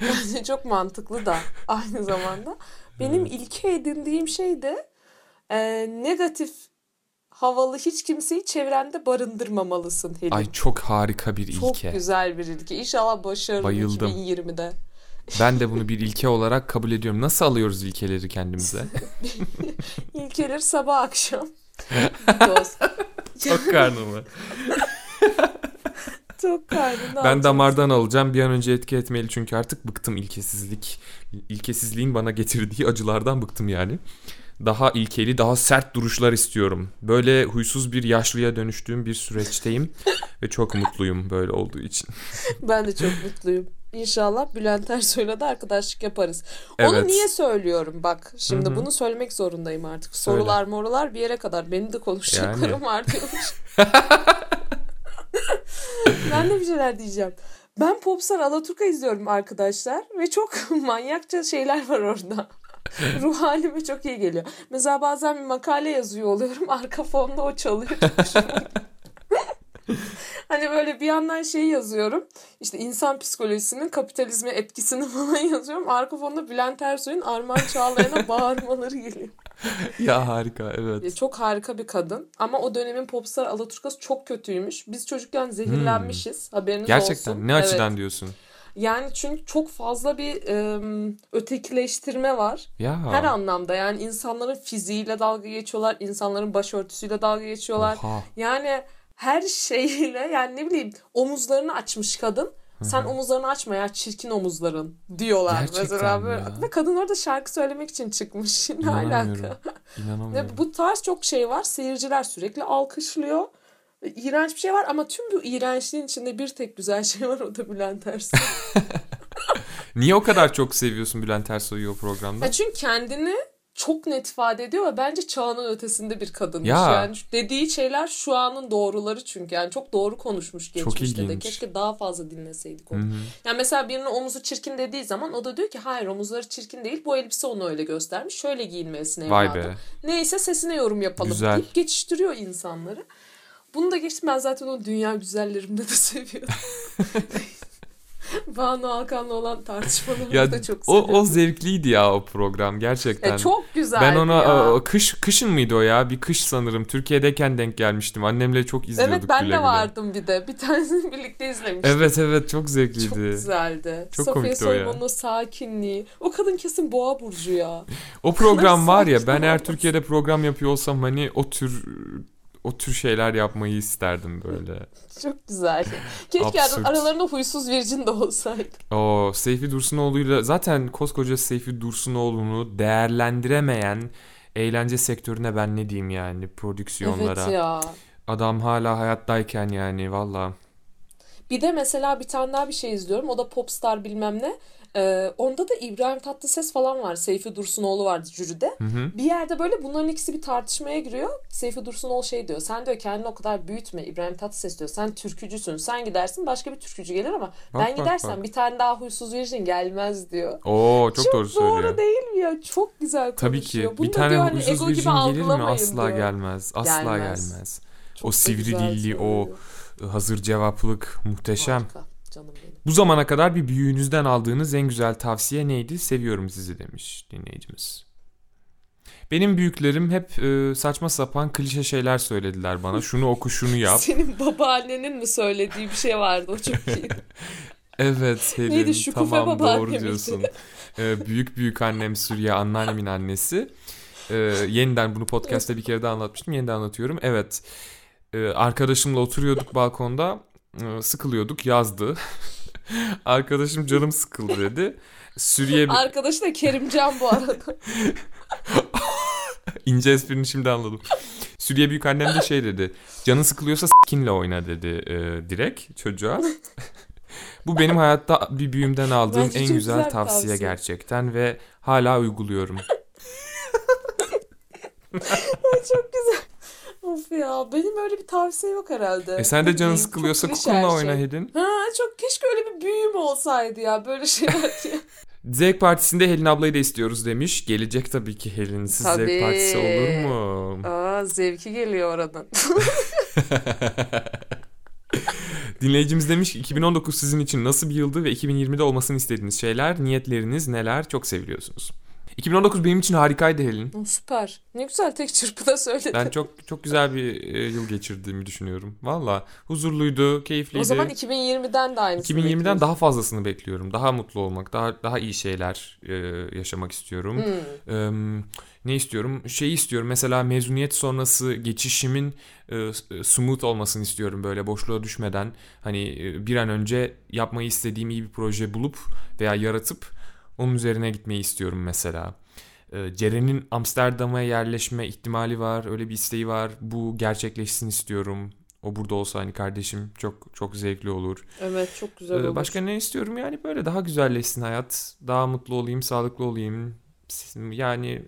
Bence çok mantıklı da aynı zamanda. Benim ilke edindiğim şey de e, negatif havalı hiç kimseyi çevrende barındırmamalısın Helin. Ay çok harika bir çok ilke. güzel bir ilke. İnşallah başarırım Bayıldım. 2020'de. Ben de bunu bir ilke olarak kabul ediyorum. Nasıl alıyoruz ilkeleri kendimize? İlkeleri sabah akşam. Çok karnımı. Çok kaydı. ne Ben damardan alacağım. Bir an önce etki etmeli çünkü artık bıktım ilkesizlik. İlkesizliğin bana getirdiği acılardan bıktım yani. Daha ilkeli, daha sert duruşlar istiyorum. Böyle huysuz bir yaşlıya dönüştüğüm bir süreçteyim ve çok mutluyum böyle olduğu için. Ben de çok mutluyum. İnşallah Bülent Ersoy'la da arkadaşlık yaparız. Onu Evet. niye söylüyorum bak. Şimdi Hı hı. bunu söylemek zorundayım artık. Söyle. Sorular morular bir yere kadar. Benim de konuşacaklarım Yani. var diyormuş. ben de bir şeyler diyeceğim. Ben Popstar Alaturka izliyorum arkadaşlar ve çok manyakça şeyler var orada. Ruh halime çok iyi geliyor. Mesela bazen bir makale yazıyor oluyorum. Arka fonda o çalıyor. Hani böyle bir yandan şey yazıyorum. İşte insan psikolojisinin kapitalizme etkisini falan yazıyorum. Arka fonda Bülent Ersoy'un Arman Çağlayan'a bağırmaları geliyor. ya harika Ya evet. Çok harika bir kadın. Ama o dönemin popstar Alaturkası çok kötüymüş. Biz çocukken zehirlenmişiz. Haberiniz Gerçekten olsun. ne Evet. açıdan diyorsun? Yani çünkü çok fazla bir em, ötekileştirme var. Ya. Her anlamda yani insanların fiziğiyle dalga geçiyorlar. insanların başörtüsüyle dalga geçiyorlar. Oha. Yani her şeyiyle yani ne bileyim omuzlarını açmış kadın. Sen omuzlarını açma ya çirkin omuzların diyorlar Gerçekten mesela böyle. ya? Ve kadın orada şarkı söylemek için çıkmış. Ne alaka? İnanamıyorum. Bu tarz çok şey var. Seyirciler sürekli alkışlıyor. İğrenç bir şey var ama tüm bu iğrençliğin içinde bir tek güzel şey var o da Bülent Ersoy. Niye o kadar çok seviyorsun Bülent Ersoy'u o programda? Ya çünkü kendini çok net ifade ediyor ve bence çağının ötesinde bir kadınmış. Ya. Yani dediği şeyler şu anın doğruları çünkü. Yani çok doğru konuşmuş geçmişte de. Keşke daha fazla dinleseydik onu. Hı hı. Yani mesela birinin omuzu çirkin dediği zaman o da diyor ki hayır omuzları çirkin değil. Bu elbise onu öyle göstermiş. Şöyle giyinmelisin Vay evladım. be. Neyse sesine yorum yapalım Güzel. deyip geçiştiriyor insanları. Bunu da geçtim ben zaten onu dünya güzellerimde de seviyorum. Banu Alkan'la olan tartışmalarımı Ya da çok o seviyorum. o zevkliydi ya o program gerçekten. Ya çok güzeldi ben ona ya. o- o kış kışın mıydı o ya? Bir kış sanırım. Türkiye'deyken denk gelmiştim. Annemle çok izliyorduk Evet ben güle de vardım bir de. Bir tanesini birlikte izlemiştik. Evet evet çok zevkliydi. Çok güzeldi. Çok Safiye komikti o ya. O sakinliği. O kadın kesin boğa burcu ya. O program var ya ben eğer. Türkiye'de program yapıyor olsam hani o tür o tür şeyler yapmayı isterdim böyle. Çok güzeldi. Keşke Absürt. aralarında huysuz virgin de olsaydı. O Seyfi Dursunoğlu'yla zaten koskoca Seyfi Dursunoğlu'nu değerlendiremeyen eğlence sektörüne ben ne diyeyim yani prodüksiyonlara. Evet ya. Adam hala hayattayken yani valla. Bir de mesela bir tane daha bir şey izliyorum. O da Popstar bilmem ne. Ee, onda da İbrahim Tatlıses falan var. Seyfi Dursunoğlu vardı jüride. Hı hı. Bir yerde böyle bunların ikisi bir tartışmaya giriyor. Seyfi Dursunoğlu şey diyor. Sen diyor kendini o kadar büyütme. İbrahim Tatlıses diyor. Sen türkücüsün. Sen gidersin başka bir türkücü gelir ama Bak, ben bak, gidersem bak. bir tane daha huysuz virgin gelmez diyor. Oo çok, doğru söylüyor. doğru değil mi ya? Çok güzel konuşuyor. Tabii ki. Bunu bir tane diyor, hani huysuz virgin gelir mi? Asla diyor. gelmez. Asla Gelmez. gelmez. Çok o sivri dilli, o hazır cevaplık muhteşem. Harika. Canım. Bu zamana kadar bir büyüğünüzden aldığınız en güzel tavsiye neydi? Seviyorum sizi demiş dinleyicimiz. Benim büyüklerim hep e, saçma sapan klişe şeyler söylediler bana. Şunu oku şunu yap. Senin babaannenin mi söylediği bir şey vardı o çok iyi. Evet Helin Neydi, Şükufe tamam doğru diyorsun. Ee, büyük büyük annem Sürya anneannemin annesi. Ee, yeniden bunu podcast'te bir kere daha anlatmıştım. Yeniden anlatıyorum. Evet. Ee, arkadaşımla oturuyorduk balkonda. Ee, sıkılıyorduk. Yazdı. Arkadaşım canım sıkıldı dedi. Sürüye Arkadaşı da Kerimcan bu arada. ince esprini şimdi anladım. Sürüye büyük annem de şey dedi. Canın sıkılıyorsa skinle oyna dedi e, direkt çocuğa. Bu benim hayatta bir büyüğümden aldığım Bence en güzel güzel tavsiye, tavsiye. gerçekten ve hala uyguluyorum. çok güzel. Of ya benim öyle bir tavsiye yok herhalde. E sen de canın sıkılıyorsa kukunla oyna şey. Helin. Ha çok keşke öyle bir büyüğüm olsaydı ya böyle şeyler diye. Zevk Partisi'nde Helin ablayı da istiyoruz demiş. Gelecek tabii ki Helin'siz Tabii. Zevk Partisi olur mu? Aa zevki geliyor oradan. Dinleyicimiz demiş ki 2019 sizin için nasıl bir yıldı ve 2020'de olmasını istediğiniz şeyler, niyetleriniz neler? Çok seviliyorsunuz. 2019 benim için harikaydı Helin. Süper. Ne güzel tek çırpıda söyledin. Ben çok çok güzel bir e, yıl geçirdiğimi düşünüyorum. Valla huzurluydu, keyifliydi. O zaman 2020'den de aynısını 2020'den bekliyorsun. daha fazlasını bekliyorum. Daha mutlu olmak, daha daha iyi şeyler e, yaşamak istiyorum. Hmm. Eee, ne istiyorum? Şeyi istiyorum. Mesela mezuniyet sonrası geçişimin e, s- smooth olmasını istiyorum. Böyle boşluğa düşmeden hani e, bir an önce yapmayı istediğim iyi bir proje bulup veya yaratıp onun üzerine gitmeyi istiyorum mesela. E, Ceren'in Amsterdam'a yerleşme ihtimali var. Öyle bir isteği var. Bu gerçekleşsin istiyorum. O burada olsa hani kardeşim çok çok zevkli olur. Evet çok güzel Ee, olur. Başka ne istiyorum yani böyle daha güzelleşsin hayat. Daha mutlu olayım, sağlıklı olayım. Yani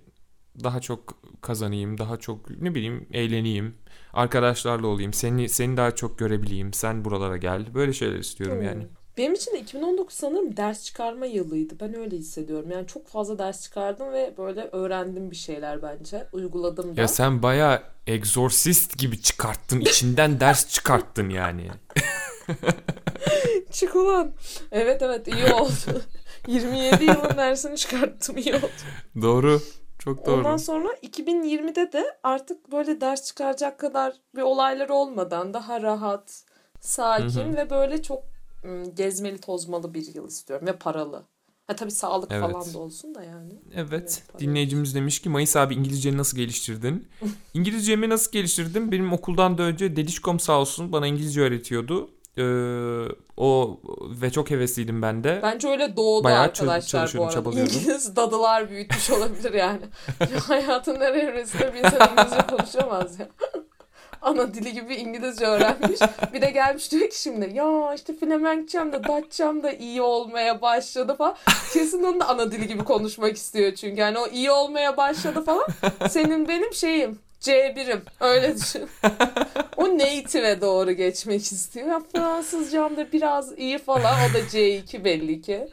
daha çok kazanayım, daha çok ne bileyim eğleneyim. Arkadaşlarla olayım. Seni seni daha çok görebileyim. Sen buralara gel. Böyle şeyler istiyorum Hmm. yani. Benim için de 2019 sanırım ders çıkarma yılıydı. Ben öyle hissediyorum. Yani çok fazla ders çıkardım ve böyle öğrendim bir şeyler bence. Uyguladım da. Ya sen baya egzorsist gibi çıkarttın. içinden ders çıkarttın yani. Çık ulan. Evet evet iyi oldu. 27 yılın dersini çıkarttım iyi oldu. Doğru. Çok doğru. Ondan sonra 2020'de de artık böyle ders çıkaracak kadar bir olaylar olmadan daha rahat, sakin Hı hı. ve böyle çok gezmeli tozmalı bir yıl istiyorum ve paralı. Ha tabii sağlık Evet. falan da olsun da yani. Evet. Evet, Dinleyicimiz demiş ki Mayıs abi İngilizceni nasıl geliştirdin? İngilizcemi nasıl geliştirdim? Benim okuldan da önce Dedişkom sağ olsun bana İngilizce öğretiyordu. Ee, o ve çok hevesliydim ben de. Bence öyle doğdu Bayağı arkadaşlar bu arada. İngiliz dadılar büyütmüş olabilir yani. Hayatın her evresinde bir insan İngilizce konuşamaz ya. Ana dili gibi İngilizce öğrenmiş. Bir de gelmiş diyor ki şimdi ya işte Flemenkçem de Datçam da iyi olmaya başladı falan. Kesin onun da ana dili gibi konuşmak istiyor çünkü. Yani o iyi olmaya başladı falan. Senin benim şeyim C1'im. Öyle düşün. O native'e doğru geçmek istiyor. Ya Fransızcam da biraz iyi falan. O da C2 belli ki.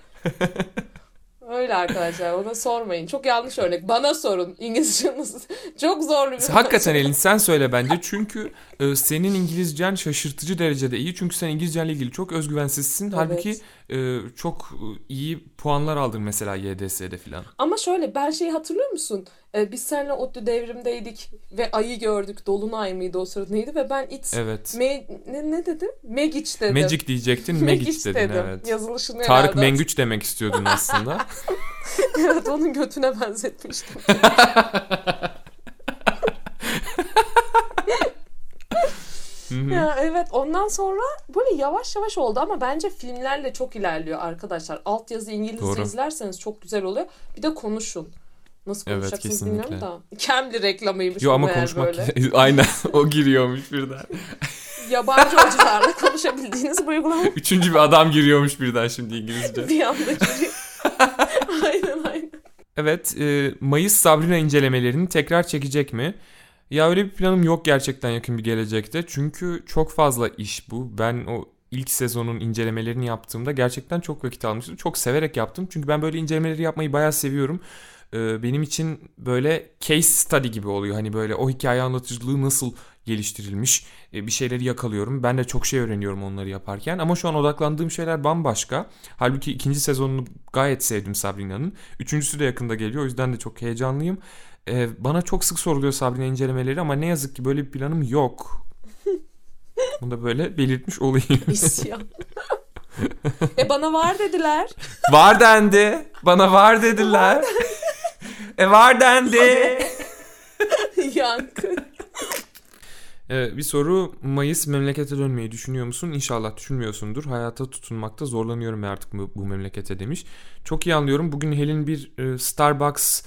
Öyle arkadaşlar ona sormayın. Çok yanlış örnek. Bana sorun. İngilizce nasıl? Çok zorlu bir Hakikaten Elin sen söyle bence çünkü e, senin İngilizcen şaşırtıcı derecede iyi çünkü sen İngilizcenle ilgili çok özgüvensizsin. Evet. Halbuki e, çok iyi puanlar aldın mesela YDS'de filan. Ama şöyle ben şeyi hatırlıyor musun? Ee, biz seninle ODTÜ devrimdeydik ve ayı gördük. Dolunay mıydı o sırada neydi? Ve ben it Evet. me, ne, ne dedim? Megiç dedim. Magic diyecektin, Magic dedin dedim. evet. Yazılışını Tarık herhalde- Mengüç demek istiyordun aslında. evet onun götüne benzetmiştim. Ya evet ondan sonra böyle yavaş yavaş oldu ama bence filmlerle çok ilerliyor arkadaşlar. Altyazı İngilizce Doğru. izlerseniz çok güzel oluyor. Bir de konuşun. Nasıl Evet, konuşacaksınız kesinlikle. bilmiyorum da. Cambly reklamıymış Yo ama konuşmak böyle. aynen o giriyormuş birden. Yabancı hocalarla konuşabildiğiniz bu uygulama Üçüncü bir adam giriyormuş birden şimdi İngilizce. bir anda giriyor. aynen aynen. Evet, e, Mayıs Sabrina incelemelerini tekrar çekecek mi? Ya öyle bir planım yok gerçekten yakın bir gelecekte. Çünkü çok fazla iş bu. Ben o ilk sezonun incelemelerini yaptığımda gerçekten çok vakit almıştım. Çok severek yaptım. Çünkü ben böyle incelemeleri yapmayı bayağı seviyorum. E, benim için böyle case study gibi oluyor. Hani böyle o hikaye anlatıcılığı nasıl geliştirilmiş e, bir şeyleri yakalıyorum. Ben de çok şey öğreniyorum onları yaparken. Ama şu an odaklandığım şeyler bambaşka. Halbuki ikinci sezonunu gayet sevdim Sabrina'nın. Üçüncüsü de yakında geliyor. O yüzden de çok heyecanlıyım. Ee, bana çok sık soruluyor Sabrina incelemeleri ama ne yazık ki böyle bir planım yok. Bunu da böyle belirtmiş olayım. İsyan. e bana var dediler. var dendi. Bana var dediler. E var dendi. Yankı. Ee, bir soru Mayıs memlekete dönmeyi düşünüyor musun? İnşallah düşünmüyorsundur. Hayata tutunmakta zorlanıyorum artık bu, bu memlekete demiş. Çok iyi anlıyorum. Bugün Helin bir e, Starbucks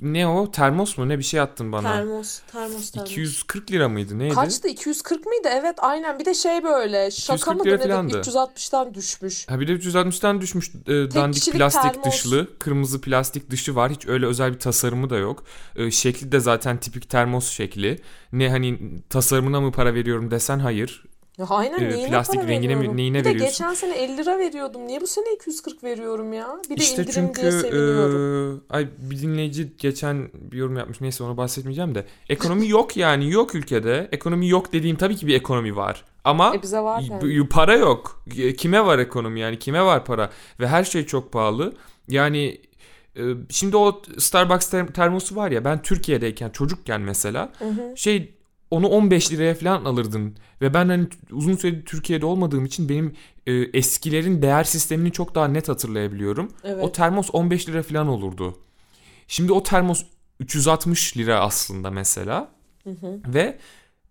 ne o? Termos mu? Ne bir şey attın bana. Termos, termos, termos. 240 lira mıydı? Neydi? Kaçtı? 240 mıydı? Evet aynen. Bir de şey böyle şaka 240 mı lira nedir? falandı. 360'tan düşmüş. Ha bir de 360'tan düşmüş e, dandik plastik termos. dışlı. Kırmızı plastik dışı var. Hiç öyle özel bir tasarımı da yok. E, şekli de zaten tipik termos şekli. Ne hani tasarımına mı para veriyorum desen hayır. Ya aynen Ee, neyine plastik para rengine mi- veriyorum? neyine bir de veriyorsun? geçen sene 50 lira veriyordum. Niye bu sene 240 veriyorum ya? Bir de İşte indirim çünkü diye seviniyorum. e, ay bir dinleyici geçen bir yorum yapmış. Neyse ona bahsetmeyeceğim de. Ekonomi yok yani. Yok ülkede. Ekonomi yok dediğim tabii ki bir ekonomi var. Ama E bize var yani. para yok. E, Kime var ekonomi yani? Kime var para? Ve her şey çok pahalı. Yani e, şimdi o Starbucks ter- termosu var ya ben Türkiye'deyken çocukken mesela şey onu 15 liraya falan alırdın ve ben hani uzun süredir Türkiye'de olmadığım için benim e, eskilerin değer sistemini çok daha net hatırlayabiliyorum. Evet. O termos 15 lira falan olurdu. Şimdi o termos 360 lira aslında mesela. Ve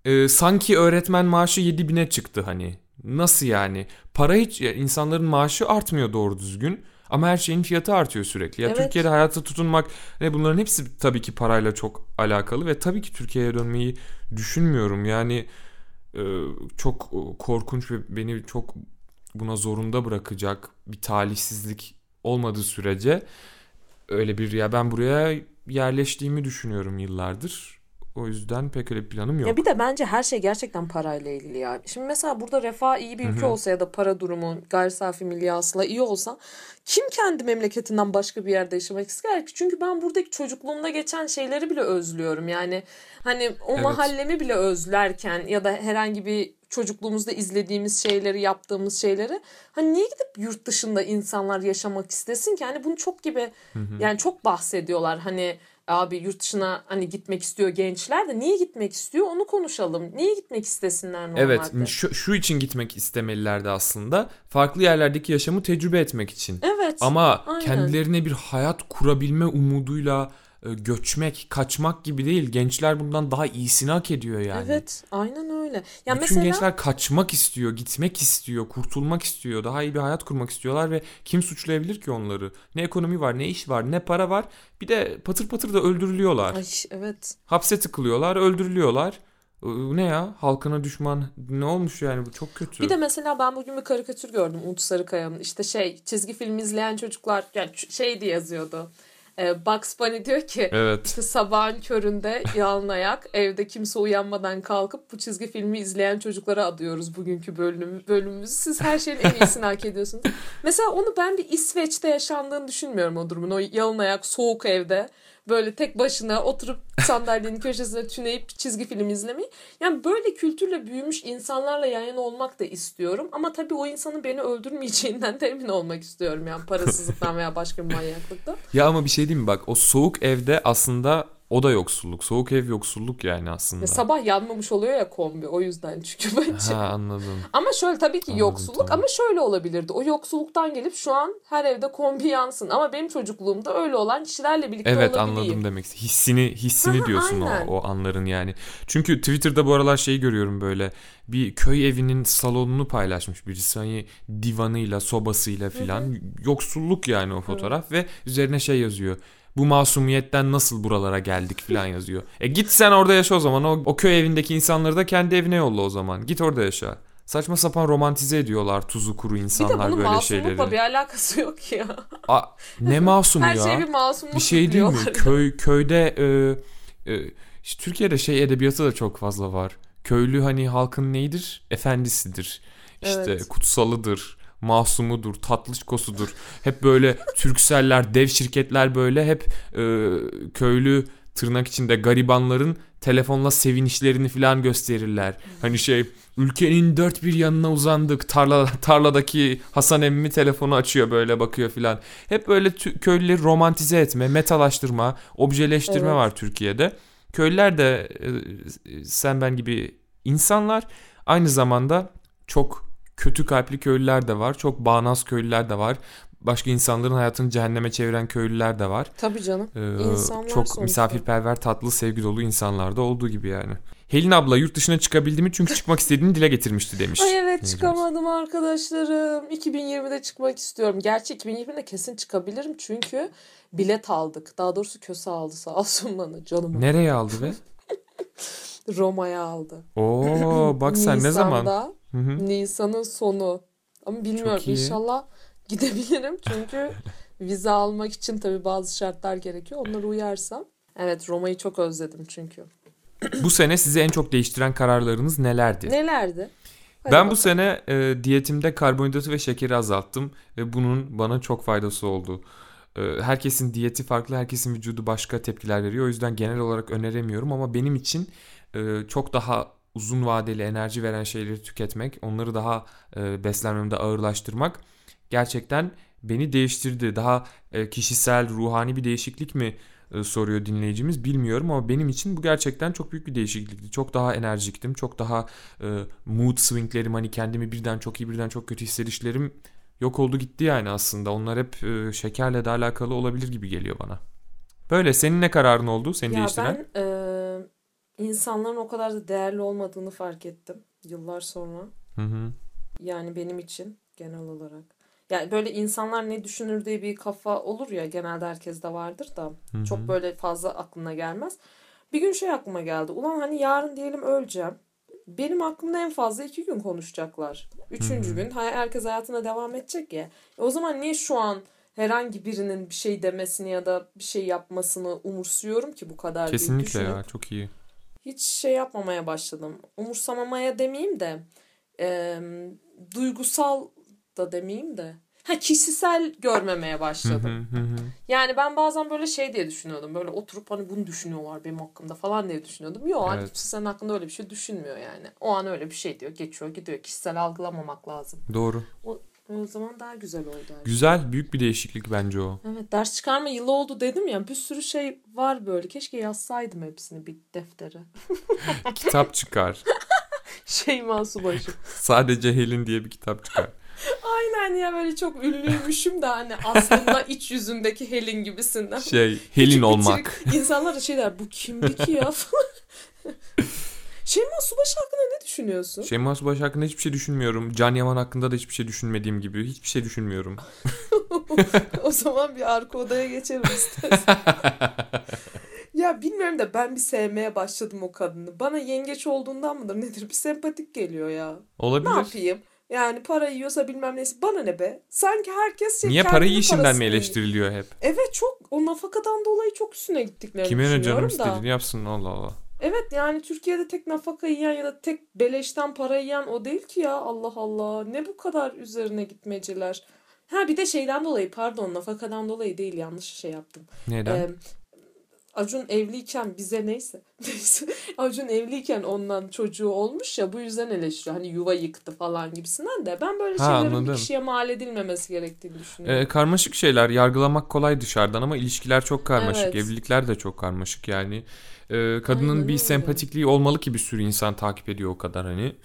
e, sanki öğretmen maaşı 7000'e çıktı hani. Nasıl yani? Para hiç insanların maaşı artmıyor doğru düzgün. Ama her şeyin fiyatı artıyor sürekli. Ya Evet. Türkiye'de hayata tutunmak ve bunların hepsi tabii ki parayla çok alakalı ve tabii ki Türkiye'ye dönmeyi düşünmüyorum. Yani e, çok e, korkunç ve beni çok buna zorunda bırakacak bir talihsizlik olmadığı sürece öyle bir ya ben buraya yerleştiğimi düşünüyorum yıllardır. O yüzden pek öyle bir planım yok. Ya bir de bence her şey gerçekten parayla ilgili ya. Şimdi mesela burada refah iyi bir ülke olsa ya da para durumu gayri safi milli hasıla iyi olsa kim kendi memleketinden başka bir yerde yaşamak ister ki? Çünkü ben buradaki çocukluğumda geçen şeyleri bile özlüyorum. Yani hani o Evet. mahallemi bile özlerken ya da herhangi bir çocukluğumuzda izlediğimiz şeyleri, yaptığımız şeyleri hani niye gidip yurt dışında insanlar yaşamak istesin ki? Hani bunu çok gibi yani çok bahsediyorlar. Hani abi yurt dışına hani gitmek istiyor gençler de niye gitmek istiyor onu konuşalım. Niye gitmek istesinler normalde? Evet, şu, şu için gitmek istemelilerdi aslında. Farklı yerlerdeki yaşamı tecrübe etmek için. Evet. Ama aynen. kendilerine bir hayat kurabilme umuduyla göçmek, kaçmak gibi değil. Gençler bundan daha iyisini hak ediyor yani. Evet, aynen öyle. Ya Bütün mesela gençler kaçmak istiyor, gitmek istiyor, kurtulmak istiyor, daha iyi bir hayat kurmak istiyorlar ve kim suçlayabilir ki onları? Ne ekonomi var, ne iş var, ne para var. Bir de patır patır da öldürülüyorlar. ay evet. Hapse tıkılıyorlar, öldürülüyorlar. Ne ya? Halkına düşman ne olmuş yani bu çok kötü. Bir de mesela ben bugün bir karikatür gördüm Umut Sarıkaya'nın. İşte şey çizgi film izleyen çocuklar yani şey diye yazıyordu. Ee, Bugs Bunny diyor ki Evet. işte sabahın köründe yalın ayak evde kimse uyanmadan kalkıp bu çizgi filmi izleyen çocuklara adıyoruz bugünkü bölüm, bölümümüzü. Siz her şeyin en iyisini hak ediyorsunuz. Mesela onu ben bir İsveç'te yaşandığını düşünmüyorum o durumun. O yalın ayak soğuk evde böyle tek başına oturup sandalyenin köşesine tüneyip çizgi film izlemeyi. Yani böyle kültürle büyümüş insanlarla yan yana olmak da istiyorum. Ama tabii o insanın beni öldürmeyeceğinden de olmak istiyorum. Yani parasızlıktan veya başka bir manyaklıktan. Ya ama bir şey diyeyim mi bak o soğuk evde aslında o da yoksulluk. Soğuk ev yoksulluk yani aslında. Ya sabah yanmamış oluyor ya kombi o yüzden çünkü bence. Ha anladım. Ama şöyle tabii ki Anladım, yoksulluk tamam. ama şöyle olabilirdi. O yoksulluktan gelip şu an her evde kombi yansın. Ama benim çocukluğumda öyle olan kişilerle birlikte Evet olabileyim. anladım demek. Hissini hissini Aha, diyorsun o, aynen. o anların yani. Çünkü Twitter'da bu aralar şeyi görüyorum böyle. Bir köy evinin salonunu paylaşmış birisi. Hani divanıyla, sobasıyla filan. Yoksulluk yani o fotoğraf ve üzerine şey yazıyor. Bu masumiyetten nasıl buralara geldik filan yazıyor. E git sen orada yaşa o zaman. O, o köy evindeki insanları da kendi evine yolla o zaman. Git orada yaşa. Saçma sapan romantize ediyorlar tuzu kuru Bir de insanlar bunun böyle masumlukla şeyleri. bir alakası yok ki ya. Aa, ne masumu Her ya? şey bir masumluk Bir şey değil mi? Köy köyde e, e, işte Türkiye'de şey edebiyatı da çok fazla var. Köylü hani halkın neydir? Efendisidir. İşte Evet. kutsalıdır. Masumudur, tatlışkosudur. Hep böyle Türkseller, dev şirketler böyle hep e, köylü tırnak içinde garibanların telefonla sevinişlerini falan gösterirler. Hani şey ülkenin dört bir yanına uzandık. Tarla, tarladaki Hasan emmi telefonu açıyor böyle bakıyor filan. Hep böyle tü- köylüleri romantize etme, metalaştırma, objeleştirme Evet. var Türkiye'de. Köylüler de e, sen ben gibi insanlar. Aynı zamanda çok kötü kalpli köylüler de var. Çok bağnaz köylüler de var. Başka insanların hayatını cehenneme çeviren köylüler de var. Tabii canım. Ee, İnsanlar çok sonuçta. misafirperver, tatlı, sevgi dolu insanlar da olduğu gibi yani. Helin abla yurt dışına çıkabildi mi çünkü çıkmak istediğini dile getirmişti demiş. Ay evet çıkamadım arkadaşlarım. 2020'de çıkmak istiyorum. Gerçi 2020'de kesin çıkabilirim çünkü bilet aldık. Daha doğrusu köse aldı sağ olsun bana canım. Nereye aldı be? Roma'ya aldı. Oo bak sen ne zaman? Hı hı. Nisan'ın sonu. Ama bilmiyorum inşallah gidebilirim çünkü vize almak için tabii bazı şartlar gerekiyor. Onlara uyarsam. Evet Roma'yı çok özledim çünkü. Bu sene sizi en çok değiştiren kararlarınız nelerdi? Nelerdi? Hadi Ben bu bakalım. sene e, diyetimde karbonhidratı ve şekeri azalttım ve bunun bana çok faydası oldu. E, herkesin diyeti farklı, herkesin vücudu başka tepkiler veriyor. O yüzden genel olarak öneremiyorum ama benim için e, çok daha uzun vadeli enerji veren şeyleri tüketmek, onları daha e, beslenmemde ağırlaştırmak gerçekten beni değiştirdi. Daha e, kişisel, ruhani bir değişiklik mi e, soruyor dinleyicimiz bilmiyorum ama benim için bu gerçekten çok büyük bir değişiklikti. Çok daha enerjiktim. Çok daha e, mood swinglerim hani kendimi birden çok iyi birden çok kötü hissedişlerim yok oldu gitti yani aslında. Onlar hep e, şekerle de alakalı olabilir gibi geliyor bana. Böyle senin ne kararın oldu seni Ya değiştiren? ben e, insanların o kadar da değerli olmadığını fark ettim yıllar sonra. Hı hı. Yani benim için genel olarak. Yani böyle insanlar ne düşünür diye bir kafa olur ya genelde herkeste vardır da Hı hı. çok böyle fazla aklına gelmez. Bir gün şey aklıma geldi. Ulan hani yarın diyelim öleceğim. Benim aklımda en fazla iki gün konuşacaklar. Üçüncü hı. gün herkes hayatına devam edecek ya. E o zaman niye şu an herhangi birinin bir şey demesini ya da bir şey yapmasını umursuyorum ki bu kadar Kesinlikle ya çok iyi. Hiç şey yapmamaya başladım. Umursamamaya demeyeyim de e, duygusal da demeyeyim de ha kişisel görmemeye başladım. Yani ben bazen böyle şey diye düşünüyordum. Böyle oturup hani bunu düşünüyorlar benim hakkımda falan diye düşünüyordum. Yok hani Evet. kimse senin hakkında öyle bir şey düşünmüyor yani. O an öyle bir şey diyor. Geçiyor gidiyor. Kişisel algılamamak lazım. Doğru. O, o zaman daha güzel oldu. her şey. Güzel büyük bir değişiklik bence o. Evet ders çıkarma yılı oldu dedim ya. Bir sürü şey var böyle. Keşke yazsaydım hepsini bir deftere. Kitap çıkar. Şeyma Subaşı. Sadece Helin diye bir kitap çıkar. Aynen ya böyle çok ünlüymüşüm de hani aslında iç yüzündeki Helin gibisinden. Şey Helin olmak. İnsanlar da şey der bu kimdi ki ya. Şeyma Subaşı hakkında ne düşünüyorsun? Şeyma Subaşı hakkında hiçbir şey düşünmüyorum. Can Yaman hakkında da hiçbir şey düşünmediğim gibi. Hiçbir şey düşünmüyorum. o zaman bir arka odaya geçelim istersen. ya bilmiyorum da ben bir sevmeye başladım o kadını. Bana yengeç olduğundan mıdır nedir bir sempatik geliyor ya. Ne Olabilir. yapayım? Yani para yiyorsa bilmem neyse bana ne be? Sanki herkes şey Niye kendi parayı işinden parasını mi eleştiriliyor hep? Evet çok o nafakadan dolayı çok üstüne gittiklerini Kime ne canım düşünüyorum da. istediğini yapsın Allah Allah. Evet yani Türkiye'de tek nafaka yiyen ya da tek beleşten para yiyen o değil ki ya Allah Allah. Ne bu kadar üzerine gitmeceler. Ha bir de şeyden dolayı pardon nafakadan dolayı değil yanlış şey yaptım. Neden? Ee, Acun evliyken bize neyse. Neyse. Acun evliyken ondan çocuğu olmuş ya bu yüzden eleştiriyor. Hani yuva yıktı falan gibisinden de. Ben böyle Ha, şeylerin bir anladım. kişiye mal edilmemesi gerektiğini düşünüyorum. Ee, karmaşık şeyler. Yargılamak kolay dışarıdan ama ilişkiler çok karmaşık. Evet. Evlilikler de çok karmaşık yani. Ee, kadının Aynen bir öyle. sempatikliği olmalı ki bir sürü insan takip ediyor o kadar hani.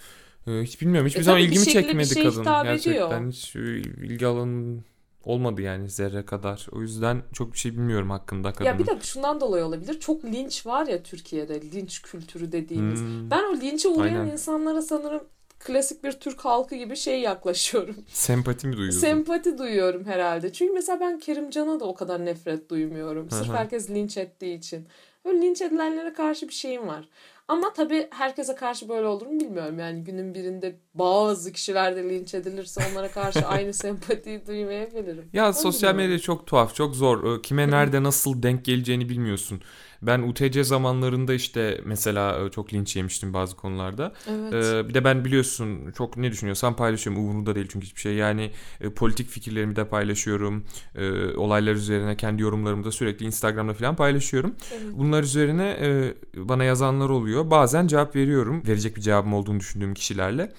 Ee, hiç bilmiyorum. Hiçbir E zaman ilgimi çekmedi şeye kadın. Gerçekten ediyor. hiç e, ilgi alanım olmadı yani zerre kadar. O yüzden çok bir şey bilmiyorum hakkında kadının. Ya bir de şundan dolayı olabilir. Çok linç var ya Türkiye'de. Linç kültürü dediğimiz. Hmm, Ben o linçe uğrayan Aynen. insanlara sanırım klasik bir Türk halkı gibi şey yaklaşıyorum. Sempati mi duyuyorsun? Sempati duyuyorum herhalde. Çünkü mesela ben Kerimcan'a da o kadar nefret duymuyorum. Sırf herkes linç ettiği için. Öyle linç edilenlere karşı bir şeyim var. Ama tabii herkese karşı böyle olur mu bilmiyorum. Yani günün birinde bazı kişiler de linç edilirse onlara karşı aynı sempatiyi duymayabilirim. Ya Onu sosyal medya çok tuhaf, çok zor. Ee, Kime nerede nasıl denk geleceğini bilmiyorsun. Ben UTC zamanlarında işte mesela e, çok linç yemiştim bazı konularda. Evet. Ee, bir de ben biliyorsun çok ne düşünüyorsam paylaşıyorum. Umurumda değil çünkü hiçbir şey. Yani e, politik fikirlerimi de paylaşıyorum. E, olaylar üzerine kendi yorumlarımı da sürekli Instagram'da falan paylaşıyorum. Evet. Bunlar üzerine e, bana yazanlar oluyor. Bazen cevap veriyorum. Verecek bir cevabım olduğunu düşündüğüm kişilerle.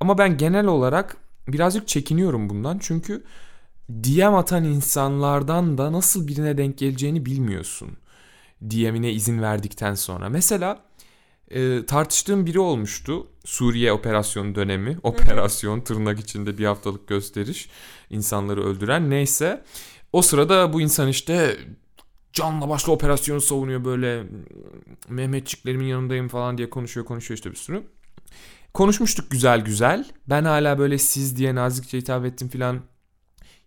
Ama ben genel olarak birazcık çekiniyorum bundan. Çünkü DM atan insanlardan da nasıl birine denk geleceğini bilmiyorsun. DM'ine izin verdikten sonra. Mesela e, tartıştığım biri olmuştu. Suriye operasyonu dönemi. Operasyon tırnak içinde bir haftalık gösteriş. insanları öldüren neyse. O sırada bu insan işte canla başla operasyonu savunuyor böyle Mehmetçiklerimin yanındayım falan diye konuşuyor konuşuyor işte bir sürü. Konuşmuştuk güzel güzel. Ben hala böyle siz diye nazikçe hitap ettim filan.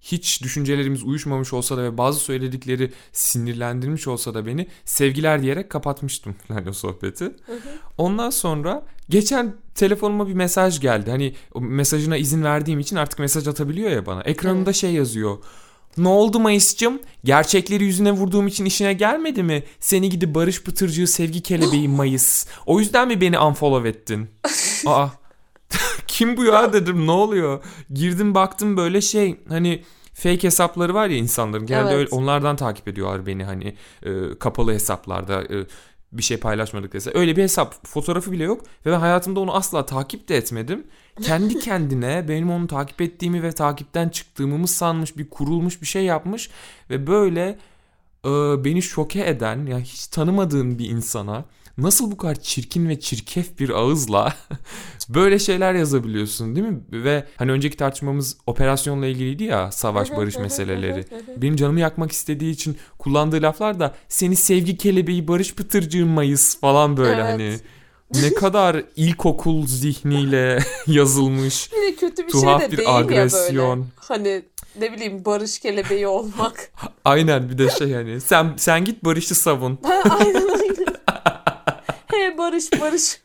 Hiç düşüncelerimiz uyuşmamış olsa da ve bazı söyledikleri sinirlendirmiş olsa da beni sevgiler diyerek kapatmıştım falan o sohbeti. Ondan sonra geçen telefonuma bir mesaj geldi. Hani o mesajına izin verdiğim için artık mesaj atabiliyor ya bana. Ekranında Evet. şey yazıyor. Ne oldu Mayıs'cığım? Gerçekleri yüzüne vurduğum için işine gelmedi mi? Seni gidi Barış Pıtırcığı sevgi kelebeği Mayıs. O yüzden mi beni unfollow ettin? Aa. Kim bu ya dedim ne oluyor? Girdim baktım böyle şey hani fake hesapları var ya insanların genelde Evet. öyle, onlardan takip ediyorlar beni hani e, kapalı hesaplarda e, bir şey paylaşmadık dese. Öyle bir hesap fotoğrafı bile yok ve ben hayatımda onu asla takip de etmedim. Kendi kendine benim onu takip ettiğimi ve takipten çıktığımı mı sanmış bir kurulmuş bir şey yapmış ve böyle e, beni şoke eden ya hiç tanımadığım bir insana nasıl bu kadar çirkin ve çirkef bir ağızla böyle şeyler yazabiliyorsun değil mi? Ve hani önceki tartışmamız operasyonla ilgiliydi ya savaş barış meseleleri. Benim canımı yakmak istediği için kullandığı laflar da seni sevgi kelebeği barış pıtırcığım mayıs falan böyle Evet. hani ne kadar ilkokul zihniyle yazılmış Bir de kötü bir tuhaf şey de bir değil ya böyle. agresyon. Hani ne bileyim barış kelebeği olmak. Aynen bir de şey hani sen sen git barışı savun. aynen aynen. He barış barış.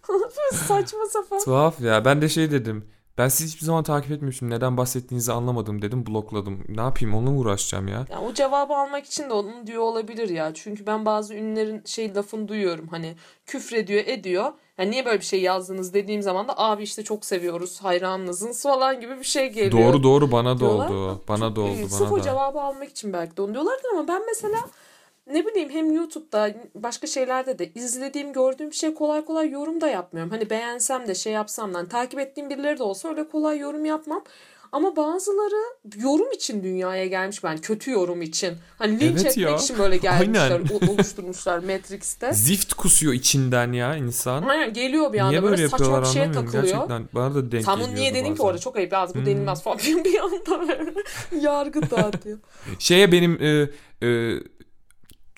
Saçma sapan. Tuhaf ya. Ben de şey dedim. Ben sizi hiçbir zaman takip etmiyormuşum. Neden bahsettiğinizi anlamadım dedim. Blokladım. Ne yapayım onunla mı uğraşacağım ya? Ya o cevabı almak için de onun diyor olabilir ya. Çünkü ben bazı ünlülerin şey lafını duyuyorum. Hani küfrediyor ediyor. Yani niye böyle bir şey yazdınız dediğim zaman da abi işte çok seviyoruz hayranınızın falan gibi bir şey geliyor. Doğru doğru bana da oldu. Bana da oldu Ee, Sırf o bana da. cevabı almak için belki de onu diyorlardır ama ben mesela ne bileyim hem YouTube'da başka şeylerde de izlediğim gördüğüm bir şey kolay kolay yorum da yapmıyorum. Hani beğensem de şey yapsam da hani takip ettiğim birileri de olsa öyle kolay yorum yapmam. Ama bazıları yorum için dünyaya gelmiş ben kötü yorum için. Hani linç Evet etmek ya. için böyle gelmişler, o- oluşturmuşlar Matrix'te. Zift kusuyor içinden ya insan. Aynen geliyor bir anda Niye böyle, böyle saçma bir şeye takılıyor. Gerçekten bana da denk Tam niye dedin ki orada çok ayıp yalnız bu Hmm. denilmez falan bir anda böyle yargı dağıtıyor. Şeye benim e, e,